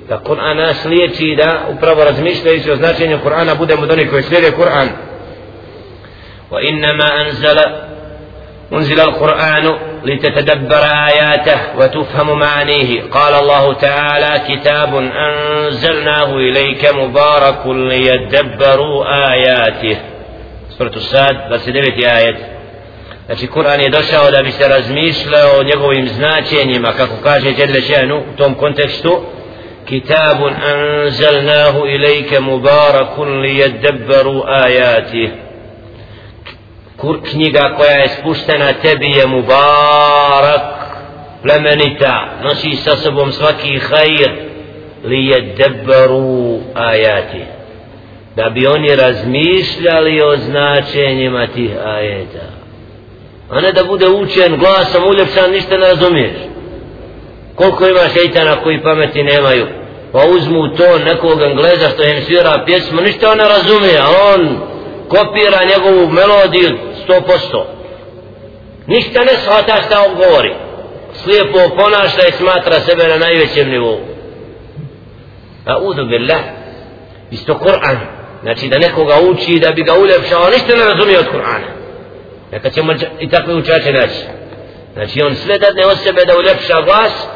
da Kur'an nas liječi da upravo razmišljajući o značenju Kur'ana budemo od onih koji slijede Kur'an. Wa innama anzala أنزل القرآن لتتدبر آياته وتفهم معانيه قال الله تعالى كتاب أنزلناه إليك مبارك ليدبروا آياته suratu Sad, 29. ajet. Znači, Kur'an je došao da bi se razmišljao o njegovim značenjima, kako kaže Đedle Šenu u tom kontekstu, Kitabun anzalnahu ilajke mubarakun li jedabbaru ajati. Kur knjiga koja je spuštena tebi je mubarak, plemenita, nosi sa sobom svaki hajr, li jedabbaru ajati. Da bi oni razmišljali o značenjima tih ajeta. A ne da bude učen glasom uljepšan ništa ne razumiješ. Koliko ima šeitana koji pameti nemaju? Pa uzmu to nekog engleza što im svira pjesmu ništa on ne razumije a on kopira njegovu melodiju 100% ništa ne shvata šta on govori. Slijepo ponaša i smatra sebe na najvećem nivou. A udu billah. Isto Kur'an. Znači da nekoga uči da bi ga uljepšao ništa ne razumije od Kur'ana. Neka ćemo i takve učače naći. Znači on sve dadne od sebe da uljepša glas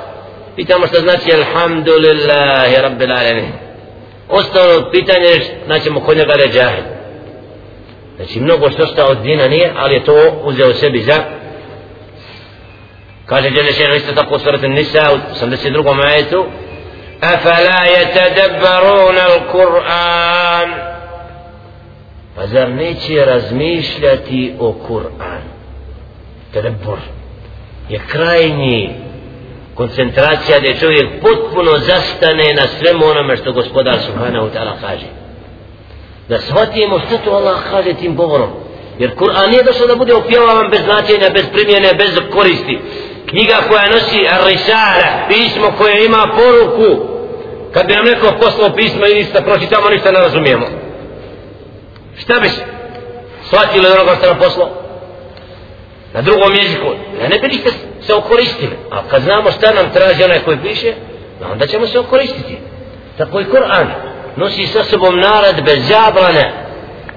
pitamo što znači alhamdulillahi rabbil alamin. Ostalo pitanje znači kod njega ređahid znači mnogo što šta od dina nije ali je to uzeo sebi za kaže Đelešenu isto tako surat Nisa u 82. majetu أفلا يتدبرون القرآن Pa zar neće razmišljati o Kur'an? Tedebor je krajnji koncentracija gdje čovjek potpuno zastane na svemu onome što gospodar Subhanahu ta'ala kaže. Da shvatimo što to Allah kaže tim govorom. Jer Kur'an nije došao da bude opjevavan bez značenja, bez primjene, bez koristi. Knjiga koja nosi Ar-Risala, pismo koje ima poruku, kad bi nam neko poslao pismo i ništa pročitamo, ništa ne razumijemo. Šta bi shvatili od onoga što nam poslao? Na drugom jeziku ne, ne bi ništa se okoristili. A kad znamo šta nam traži onaj koji piše onda ćemo se okoristiti. Tako i Kur'an nosi sa sobom narad bez zabrane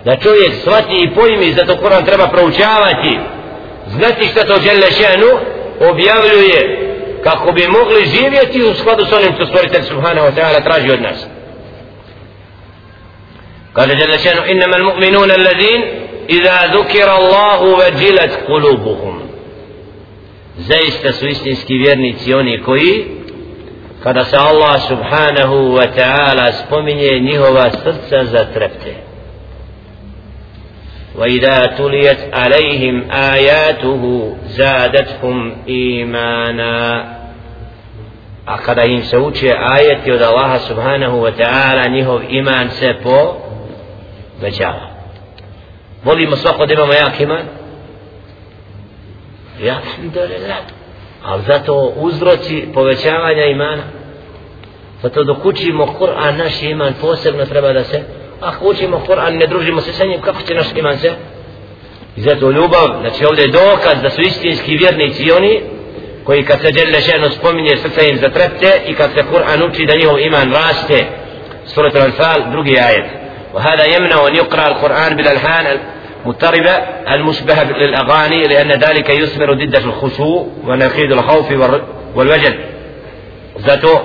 da čovjek shvati i pojmi zato Kur'an treba proučavati. Znati šta to žele ženu objavljuje kako bi mogli živjeti u skladu s onim što stvoritelj Subhanahu wa ta'ala traži od nas. Kaže žele ženu innama mu'minuna allazin iza zukira Allahu veđilat kulubuhum zaista su istinski vjernici oni koji kada se Allah subhanahu wa ta'ala spominje njihova srca zatrepte وإذا تليت عليهم آياته زادتهم إيمانا a kada im se uče ajeti od Allaha subhanahu wa ta'ala njihov iman se po većava volimo svako da imamo jak iman ja alhamdulillah ali zato uzroci povećavanja imana zato dok učimo Kur'an naš iman posebno treba da se ako učimo Kur'an ne družimo se sa njim kako će naš iman se i zato ljubav znači ovdje je dokaz da su istinski vjernici i oni koji kad se djelje ženo spominje srce im zatrepte i kad se Kur'an uči da njihov iman raste surat al-Anfal drugi ajet وهذا يمنع أن يقرأ القرآن بالألحان المضطربة المشبهة للأغاني لأن ذلك يثمر ضد الخشوع ونقيض الخوف والوجل zato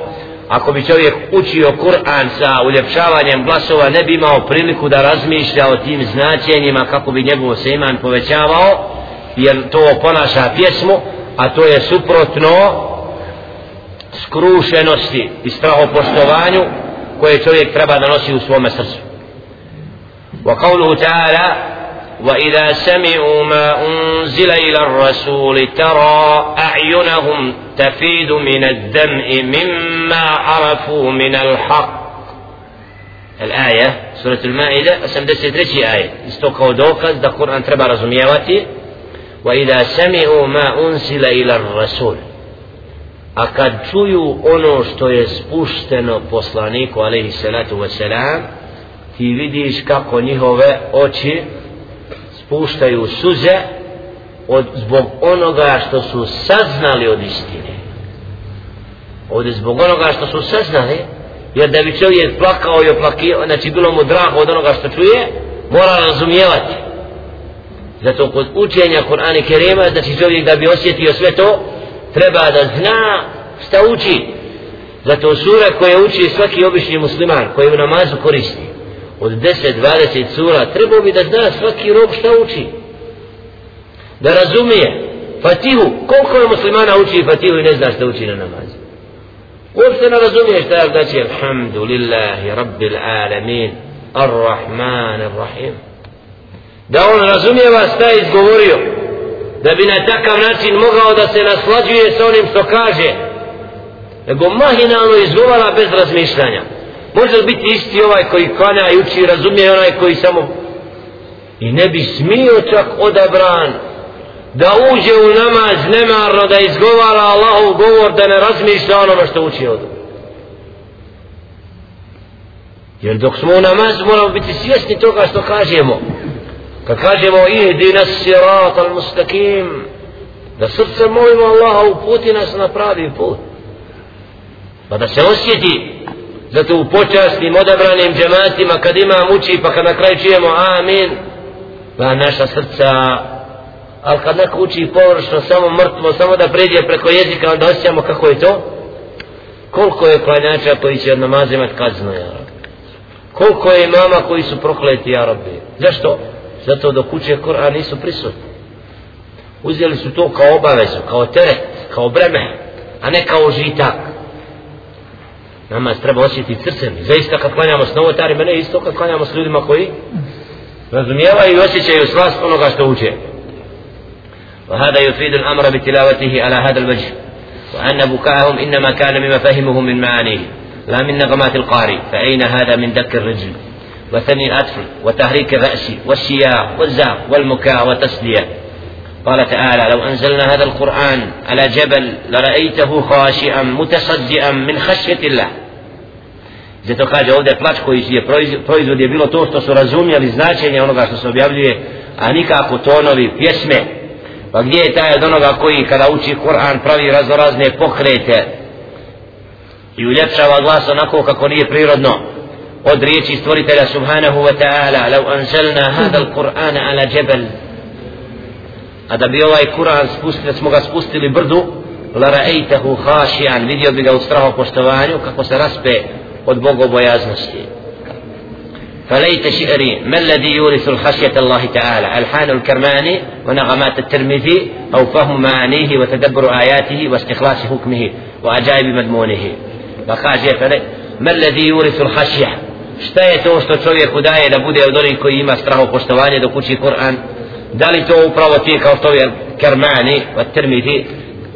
ako bi čovjek učio Kur'an sa uljepšavanjem glasova ne bi imao priliku da razmišlja o tim značenjima kako bi njegov se iman povećavao jer to ponaša pjesmu a to je suprotno skrušenosti i strahopoštovanju koje čovjek treba da nosi u svome srcu وقوله تعالى وإذا سمعوا ما أنزل إلى الرسول ترى أعينهم تفيد من الدمع مما عرفوا من الحق. الآية سورة المائدة أسم دست رشي آية. استوكو دوكز دا قرآن تربى رزميواتي وإذا سمعوا ما أنزل إلى الرسول. a kad čuju ono što je spušteno poslaniku alaihi salatu wasalam ti vidiš kako spuštaju suze od, zbog onoga što su saznali od istine. Ovdje zbog onoga što su saznali jer da bi čovjek plakao i oplakio znači bilo mu drago od onoga što čuje mora razumijevati. Zato kod učenja Kur'ana Kerema znači čovjek da bi osjetio sve to treba da zna šta uči. Zato sura koje uči svaki obični musliman koji u namazu koristi od 10-20 sura trebao bi da zna svaki rob šta uči. Da razumije Fatihu, koliko je muslimana uči Fatihu i ne zna šta uči na namazu. Uopšte ne razumije šta je znači Alhamdulillahi Rabbil Alamin. Ar-Rahman Ar-Rahim da on razumije vas šta je izgovorio da bi na takav način mogao da se naslađuje sa onim što kaže nego mahinalno izgovara bez razmišljanja može biti isti ovaj koji klanja i uči razumije onaj koji samo? I ne bi smio čak odabran da uđe u namaz nemarno da izgovara Allahov govor da ne razmišlja onome što uči od jer dok smo u namazu moramo biti svjesni toga što kažemo. Kad kažemo ihdi nas sirat al mustakim da srce molimo Allaha uputi nas na pravi put. Pa da se osjeti zato u počasnim odabranim džematima kad imam uči pa kad na kraju čujemo amin pa naša srca ali kad neko uči površno samo mrtvo samo da pređe preko jezika onda osjećamo kako je to. Koliko je klanjača koji će od namaza imat kaznu ja koliko je imama koji su prokleti ja rabbi? Zašto? zato dok uče Kur'an nisu prisutni. Uzeli su to kao obavezu kao teret, kao breme a ne kao žitak namaz treba osjetiti srcem. Zaista kad klanjamo s novotarima ne isto kad klanjamo s ljudima koji razumijevaju i osjećaju slast onoga što uče. وهذا يفيد الأمر بتلاوته على هذا الوجه وأن بكاءهم إنما كان مما فهمه من معانيه لا من نغمات القارئ فأين هذا من دك الرجل وثني الأطفل وتحريك الرأس والشياع والزعق والمكاء والتسلية قال تعالى لو أنزلنا هذا القرآن على جبل لرأيته خاشئا متصدئا من خشية الله Zato kaže ovdje plač koji je proizvod je bilo to što su razumjeli značenje onoga što se objavljuje, a nikako tonovi pjesme. Pa gdje je taj od onoga koji kada uči Kur'an pravi raznorazne pokrete i uljepšava glas onako kako nije prirodno od riječi stvoritelja subhanahu wa ta'ala lau anzalna hada al-Qur'ana ala jebel a da bi ovaj Kur'an spustili, smo ga spustili brdu la ra'ejtahu hašijan vidio bi ga u strahu poštovanju kako se raspe od bogobojaznosti فليت شعري ما الذي يورث الخشية الله تعالى ألحان الكرماني ونغمات الترمذي أو فهم معانيه وتدبر آياته واستخلاص حكمه وعجائب مضمونه فقال ما الذي يورث الخشية čovjeku daje da bude od onih koji ima straho poštovanje dok uči Kur'an da li to upravo ti kao što je Kermani od Termiti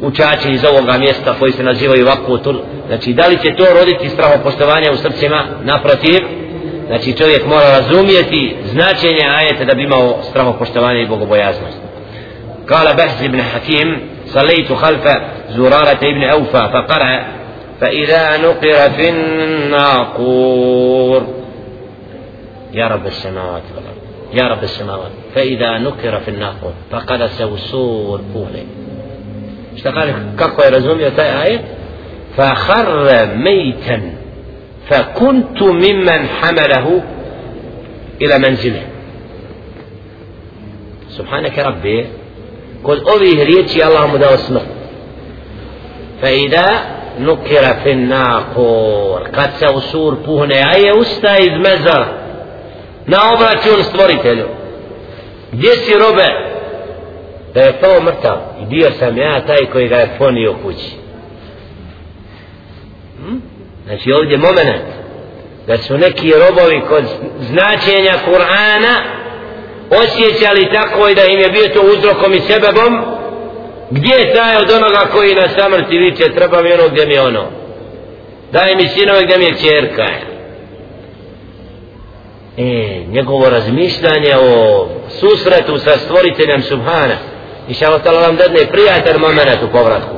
učači iz ovoga mjesta koji se nazivaju Vakutul znači da li će to roditi straho poštovanje u srcima naprotiv znači čovjek mora razumijeti značenje ajeta da bi imao straho poštovanje i bogobojaznost قال بحث بن حكيم صليت خلف زرارة ابن أوفى فقرأ فإذا نقر في الناقور يا رب السماوات والأرض يا رب السماوات فإذا نكر في الناقور فقد سوسور بوله. اشتقال كاكو يرزوم يا آية؟ فخر ميتا فكنت ممن حمله إلى منزله. سبحانك ربي قل أبيه ريتي اللهم دا فإذا نكر في الناقور قد سوسور بوهن آية أستاذ مزر na obračun stvoritelju. Gdje si robe? Da je pao mrtav. I bio sam ja taj koji ga je ponio kući. Hm? znači ovdje moment da su neki robovi kod značenja Kur'ana osjećali tako i da im je bio to uzrokom i sebebom gdje je taj od onoga koji na samrti viče treba mi ono gdje mi ono. Daj mi sinove gdje mi je čerka e, njegovo razmišljanje o susretu sa stvoriteljem Subhana. I šalo tala nam dadne prijatelj moment u povratku.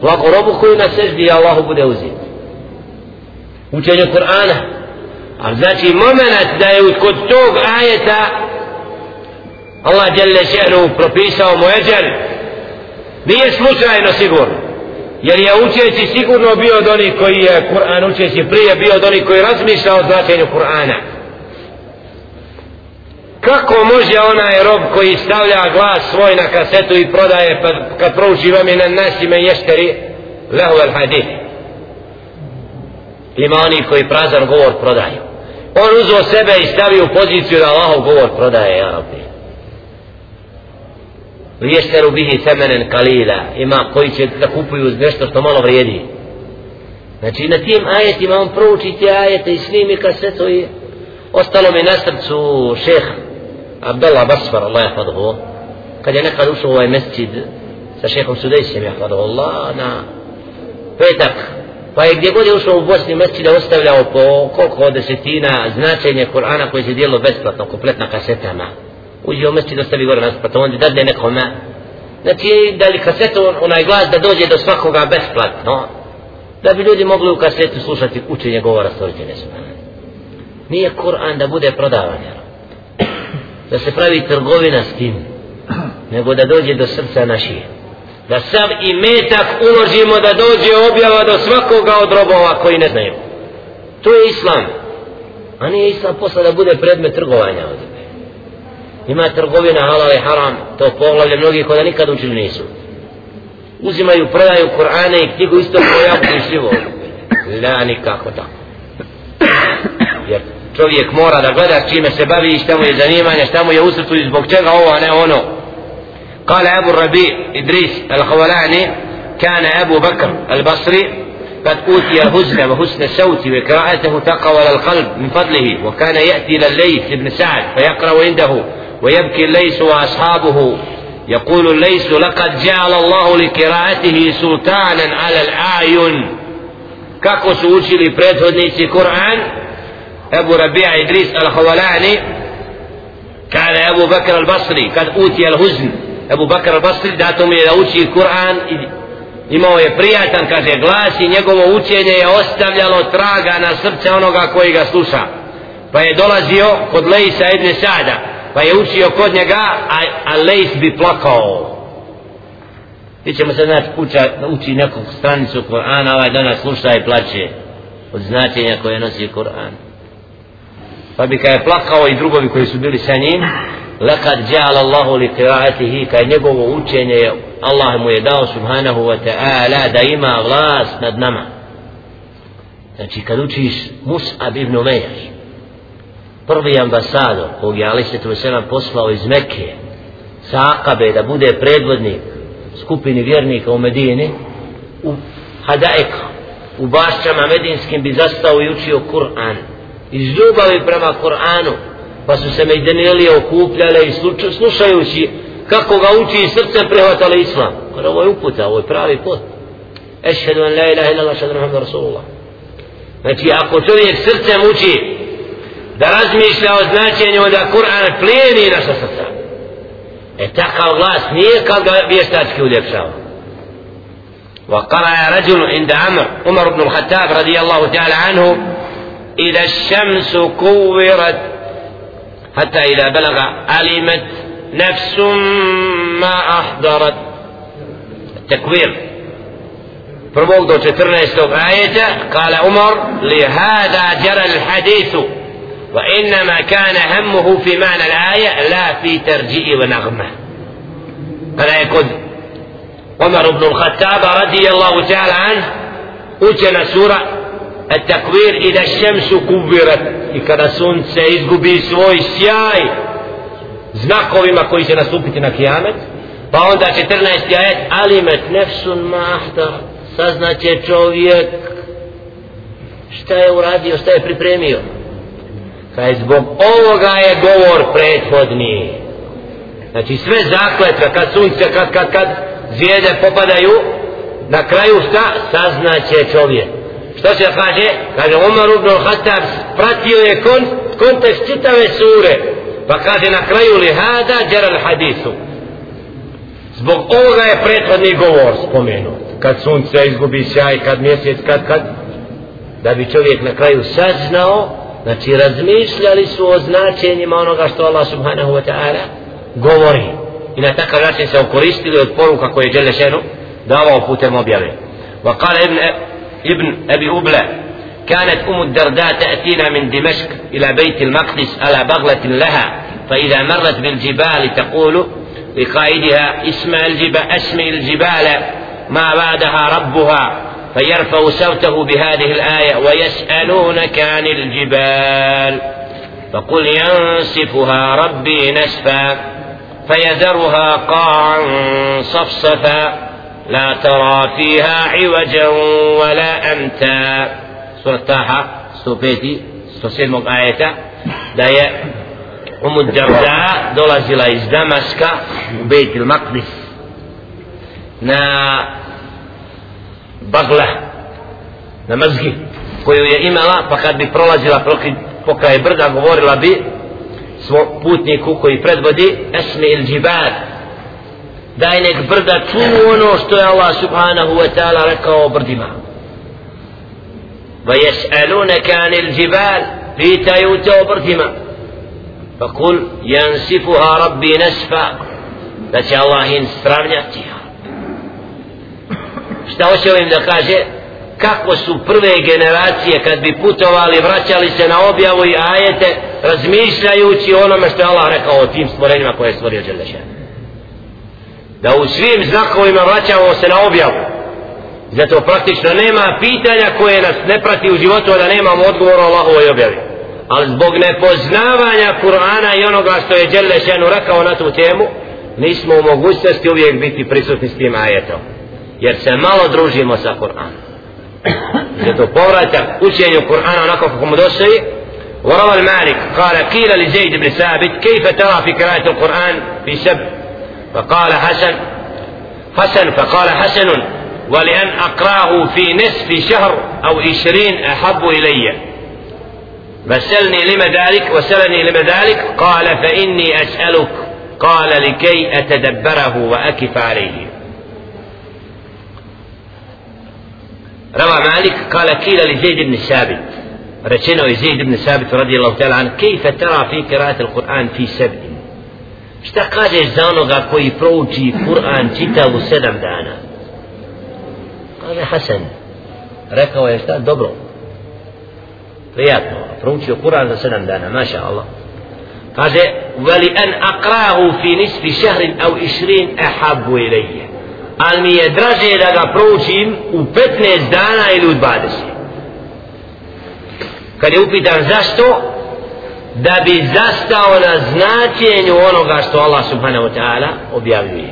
Blago robu koju na seždi Allahu bude uzeti učenje Kur'ana. A znači moment da je kod tog ajeta Allah djelje šehnu propisao mu eđer nije slučajno sigurno. Jer je učeći sigurno bio od onih koji je Kur'an učeći prije bio od onih koji razmišlja o značenju Kur'ana kako može onaj rob koji stavlja glas svoj na kasetu i prodaje pa kad prouči vam je na nasime ješteri lehu el hadith. Ima oni koji prazan govor prodaju. On uzo sebe i stavi u poziciju da Allahov govor prodaje ja rabbi. Liješteru bihi semenen kalila. Ima koji će da kupuju nešto što malo vrijedi. Znači na tim ajetima on prouči te ajete i snimi kasetu i ostalo mi na srcu šeha. Abdullah Basfar, Allah je kad je nekad ušao u ovaj mesčid sa šehom Sudejsem, je Allah, na petak, pa je gdje god je ušao u Bosni mesčide ostavljao po koliko desetina značenje Kur'ana koje se dijelo besplatno, kompletna kasetama. Uđe u mesčid, ostavi gore nas, pa to onda dadne nekome. Znači, da li kasetu, onaj glas da dođe do svakoga besplatno, da bi ljudi mogli u kasetu slušati učenje govora stvoritelja Nije Kur'an da bude prodavan, jer da se pravi trgovina s tim nego da dođe do srca naših. Da sav i metak uložimo da dođe objava do svakoga od robova koji ne znaju. To je islam a nije islam posla da bude predmet trgovanja ovdje ima trgovina halal i haram to poglavlje mnogi koji nikad učili nisu. Uzimaju, prodaju Kur'ane i knjigu isto koja u živo. La nikako tako. Jer čovjek mora da gleda čime se bavi i šta mu je zanimanje, šta mu je usrtu i zbog čega ovo, a ne ono. قال أبو الربيع إدريس الخولاني كان أبو بكر البصري قد أوتي الهزن وحسن الصوت وقراءته تقوى القلب من فضله وكان يأتي إلى الليث بن سعد فيقرأ عنده ويبكي الليث وأصحابه يقول الليث لقد جعل الله لقراءته سلطانا على الأعين kako su učili Kur'an? أبو ربيع إدريس الخولاني كان أبو بكر البصري قد أوتي الهزن أبو بكر البصري داتهم إلى أوتي القرآن imao je prijatan, kaže, glas i njegovo učenje je ostavljalo traga na srce onoga koji ga sluša. Pa je dolazio kod Lejsa ibn Sada, pa je učio kod njega, a, a Lejs bi plakao. Mi ćemo se znači uča, uči neku stranicu Kur'ana, ovaj danas sluša i plaće od značenja koje nosi Kur'an pa bi kada je plakao i drugovi koji su bili sa njim lakad ja'ala Allahu li qira'atihi kaj njegovo učenje Allah mu je dao subhanahu wa ta'ala da ima vlast nad nama. Znači kad učiš Mus'ab ibn Umayr prvi ambasador kog je Ali se tu poslao iz Mekke sa Akabe da bude predvodnik skupini vjernika u Medini u Hadaika u bašćama medinskim bi zastao i učio Kur'an iz ljubavi prema Kur'anu pa su se mejdenili okupljale i slušajući kako ga uči i srcem prihvatali islam kada ovo je uputa, ovo je pravi put ešhedu an la ilaha illa šadu muhammed rasulullah znači ako čovjek srcem uči da razmišlja o značenju da Kur'an plijeni naša srca e takav glas nije kad ga vještački uljepšava وقرأ رجل عند عمر عمر بن الخطاب رضي الله تعالى عنه إذا الشمس كورت حتى إذا بلغ علمت نفس ما أحضرت التكوير prvog do 14. ajeta قال عمر لهذا جرى الحديث وإنما كان همه في معنى الآية لا في ترجيء ونغمة هذا يكون عمر بن الخطاب رضي الله تعالى عنه učena sura التكوير إذا الشمس كبرت i kada sunce izgubi svoj sjaj znakovima koji će nastupiti na kijamet pa onda 14. ajet alimet nefsun mahta saznaće čovjek šta je uradio, šta je pripremio kaj zbog ovoga je govor prethodni znači sve zakletve kad sunce, kad, kad, kad zvijede popadaju na kraju šta saznaće čovjek što se kaže? Kaže Umar ibn al-Khattab pratio je kon, kontekst čitave sure. Pa kaže na kraju li hada džeral hadisu? Zbog ovoga je prethodni govor spomenut. Kad sunce izgubi sjaj kad mjesec kad kad? Da bi čovjek na kraju saznao znači razmišljali su o značenjima onoga što Allah subhanahu wa ta'ala govori. I na takav način se okoristili od poruka koje je Đelešenu davao putem objave. Wa kala ibn ابن أبي أبلة كانت أم الدرداء تأتينا من دمشق إلى بيت المقدس على بغلة لها فإذا مرت بالجبال تقول لقائدها اسمع الجبال أسمع الجبال ما بعدها ربها؟ فيرفع صوته بهذه الآية ويسألونك عن الجبال. فقل ينسفها ربي نسفا فيذرها قاعا صفصفا. لا ترى فيها عوجا ولا أمتا سورة طه 105 107 آية da je Umu Džarda dolazila iz Damaska u Bejt il Maqdis na bagla na mrzgi koju je imala pa kad bi prolazila pokraj brda govorila bi svom putniku koji predvodi esmi il džibad daj nek brda čuju ono što je Allah subhanahu wa ta'ala rekao o brdima. وَيَسْأَلُونَكَ عَنِ الْجِبَالِ pitaju te o brdima. Pa kul رَبِّي rabbi nasfa da će Allah in stravljati šta hoće ovim da kaže? Kako su prve generacije kad bi putovali vraćali se na objavu i ajete razmišljajući onome što je Allah rekao o tim stvorenjima koje je stvorio Đelešan? da u svim znakovima vraćamo se na objavu zato praktično nema pitanja koje nas ne prati u životu da nemamo odgovor o Allahovoj objavi ali zbog nepoznavanja Kur'ana i onoga što je Đelle Šenu rekao na tu temu nismo u mogućnosti uvijek biti prisutni s tim ajetom jer se malo družimo sa Kur'anom zato povratak učenju Kur'ana onako kako mu dostoji وروى المالك قال قيل لزيد بن ثابت كيف ترى في قراءة القرآن في سبع فقال حسن حسن فقال حسن ولأن أقراه في نصف شهر أو عشرين أحب إلي. فسلني لما ذلك وسلني لما ذلك قال فإني أسألك قال لكي أتدبره وأكف عليه. روى مالك قال قيل لزيد بن ثابت رجنه زيد بن ثابت رضي الله تعالى عنه كيف ترى في قراءة القرآن في سبت؟ Šta kažeš za onoga koji prouči Kur'an čitav u sedam dana? Kaže Hasan. Rekao je šta? Dobro. Prijatno. Proučio Kur'an za sedam dana. Maša Allah. Kaže, veli an akrahu fi nisfi šehrin au išrin ahabu ilaije. Ali mi je draže da ga proučim u 15 dana ili u 20. Kad je upitan zašto, da bi zastao na značenju onoga što Allah subhanahu wa ta'ala objavljuje.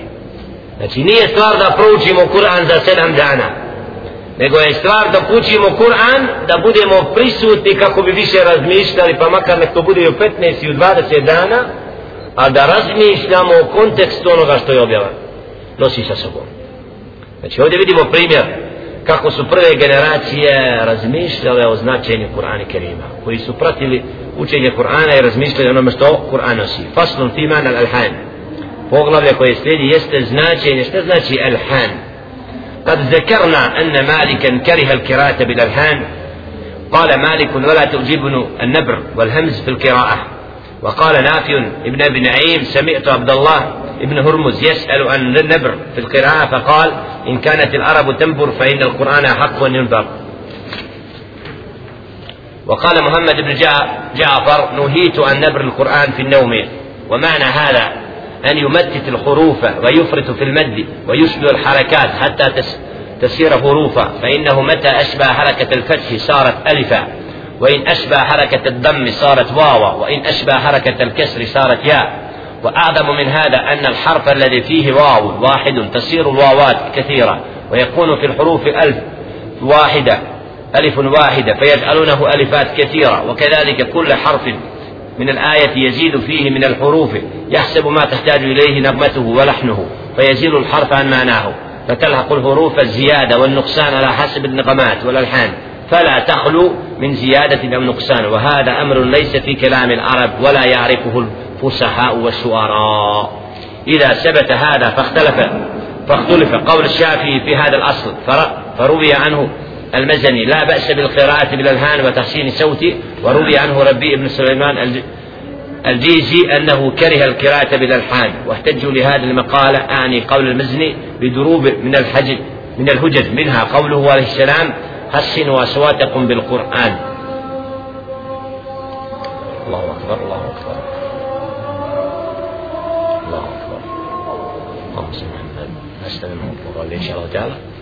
Znači nije stvar da proučimo Kur'an za sedam dana, nego je stvar da učimo Kur'an da budemo prisutni kako bi više razmišljali pa makar nek to bude i u 15 i u 20 dana a da razmišljamo o kontekstu onoga što je objavan nosi sa sobom. Znači ovdje vidimo primjer. Kako su prve generacije razmišljale o značenju Kur'ana Kerima koji su pratili učenje Kur'ana i razmišljali onome što Kur'an nosi faslun fiman al-alhan poglavlje koje slijedi jeste značenje što znači al-han قد ذكرنا أن مالكا كره القراءة بالألحان قال مالك ولا تعجبن النبر والهمز في القراءة وقال نافع ابن ابي نعيم سمعت عبد الله ابن هرمز يسأل عن النبر في القراءة فقال إن كانت العرب تنبر فإن القرآن حق ينبر وقال محمد بن جعفر نهيت عن نبر القرآن في النوم. ومعنى هذا أن يمتت الحروف ويفرط في المد ويشبه الحركات حتى تسير حروفا فإنه متى أشبه حركة الفتح صارت ألفا وإن أشبه حركة الضم صارت واوا وإن أشبه حركة الكسر صارت ياء. وأعظم من هذا أن الحرف الذي فيه واو واحد تصير الواوات كثيرة ويكون في الحروف ألف واحدة ألف واحدة فيجعلونه ألفات كثيرة وكذلك كل حرف من الآية يزيد فيه من الحروف يحسب ما تحتاج إليه نغمته ولحنه فيزيل الحرف عن معناه فتلحق الحروف الزيادة والنقصان على حسب النغمات والألحان. فلا تخلو من زيادة أو نقصان. وهذا أمر ليس في كلام العرب ولا يعرفه الفصحاء والشعراء. إذا ثبت هذا فاختلف فاختلف قول الشافعي في هذا الأصل. فروي عنه المزني. لا بأس بالقراءة بالألحان وتحسين صوت. وروي عنه ربي بن سليمان الجيزي أنه كره القراءة بالألحان واحتجوا لهذا المقالة أعني قول المزني بدروب من الحجج من الهجج منها قوله عليه السلام حسنوا أصواتكم بالقرآن. الله أكبر الله أكبر. الله أكبر. اللهم صل على محمد. إن شاء الله تعالى.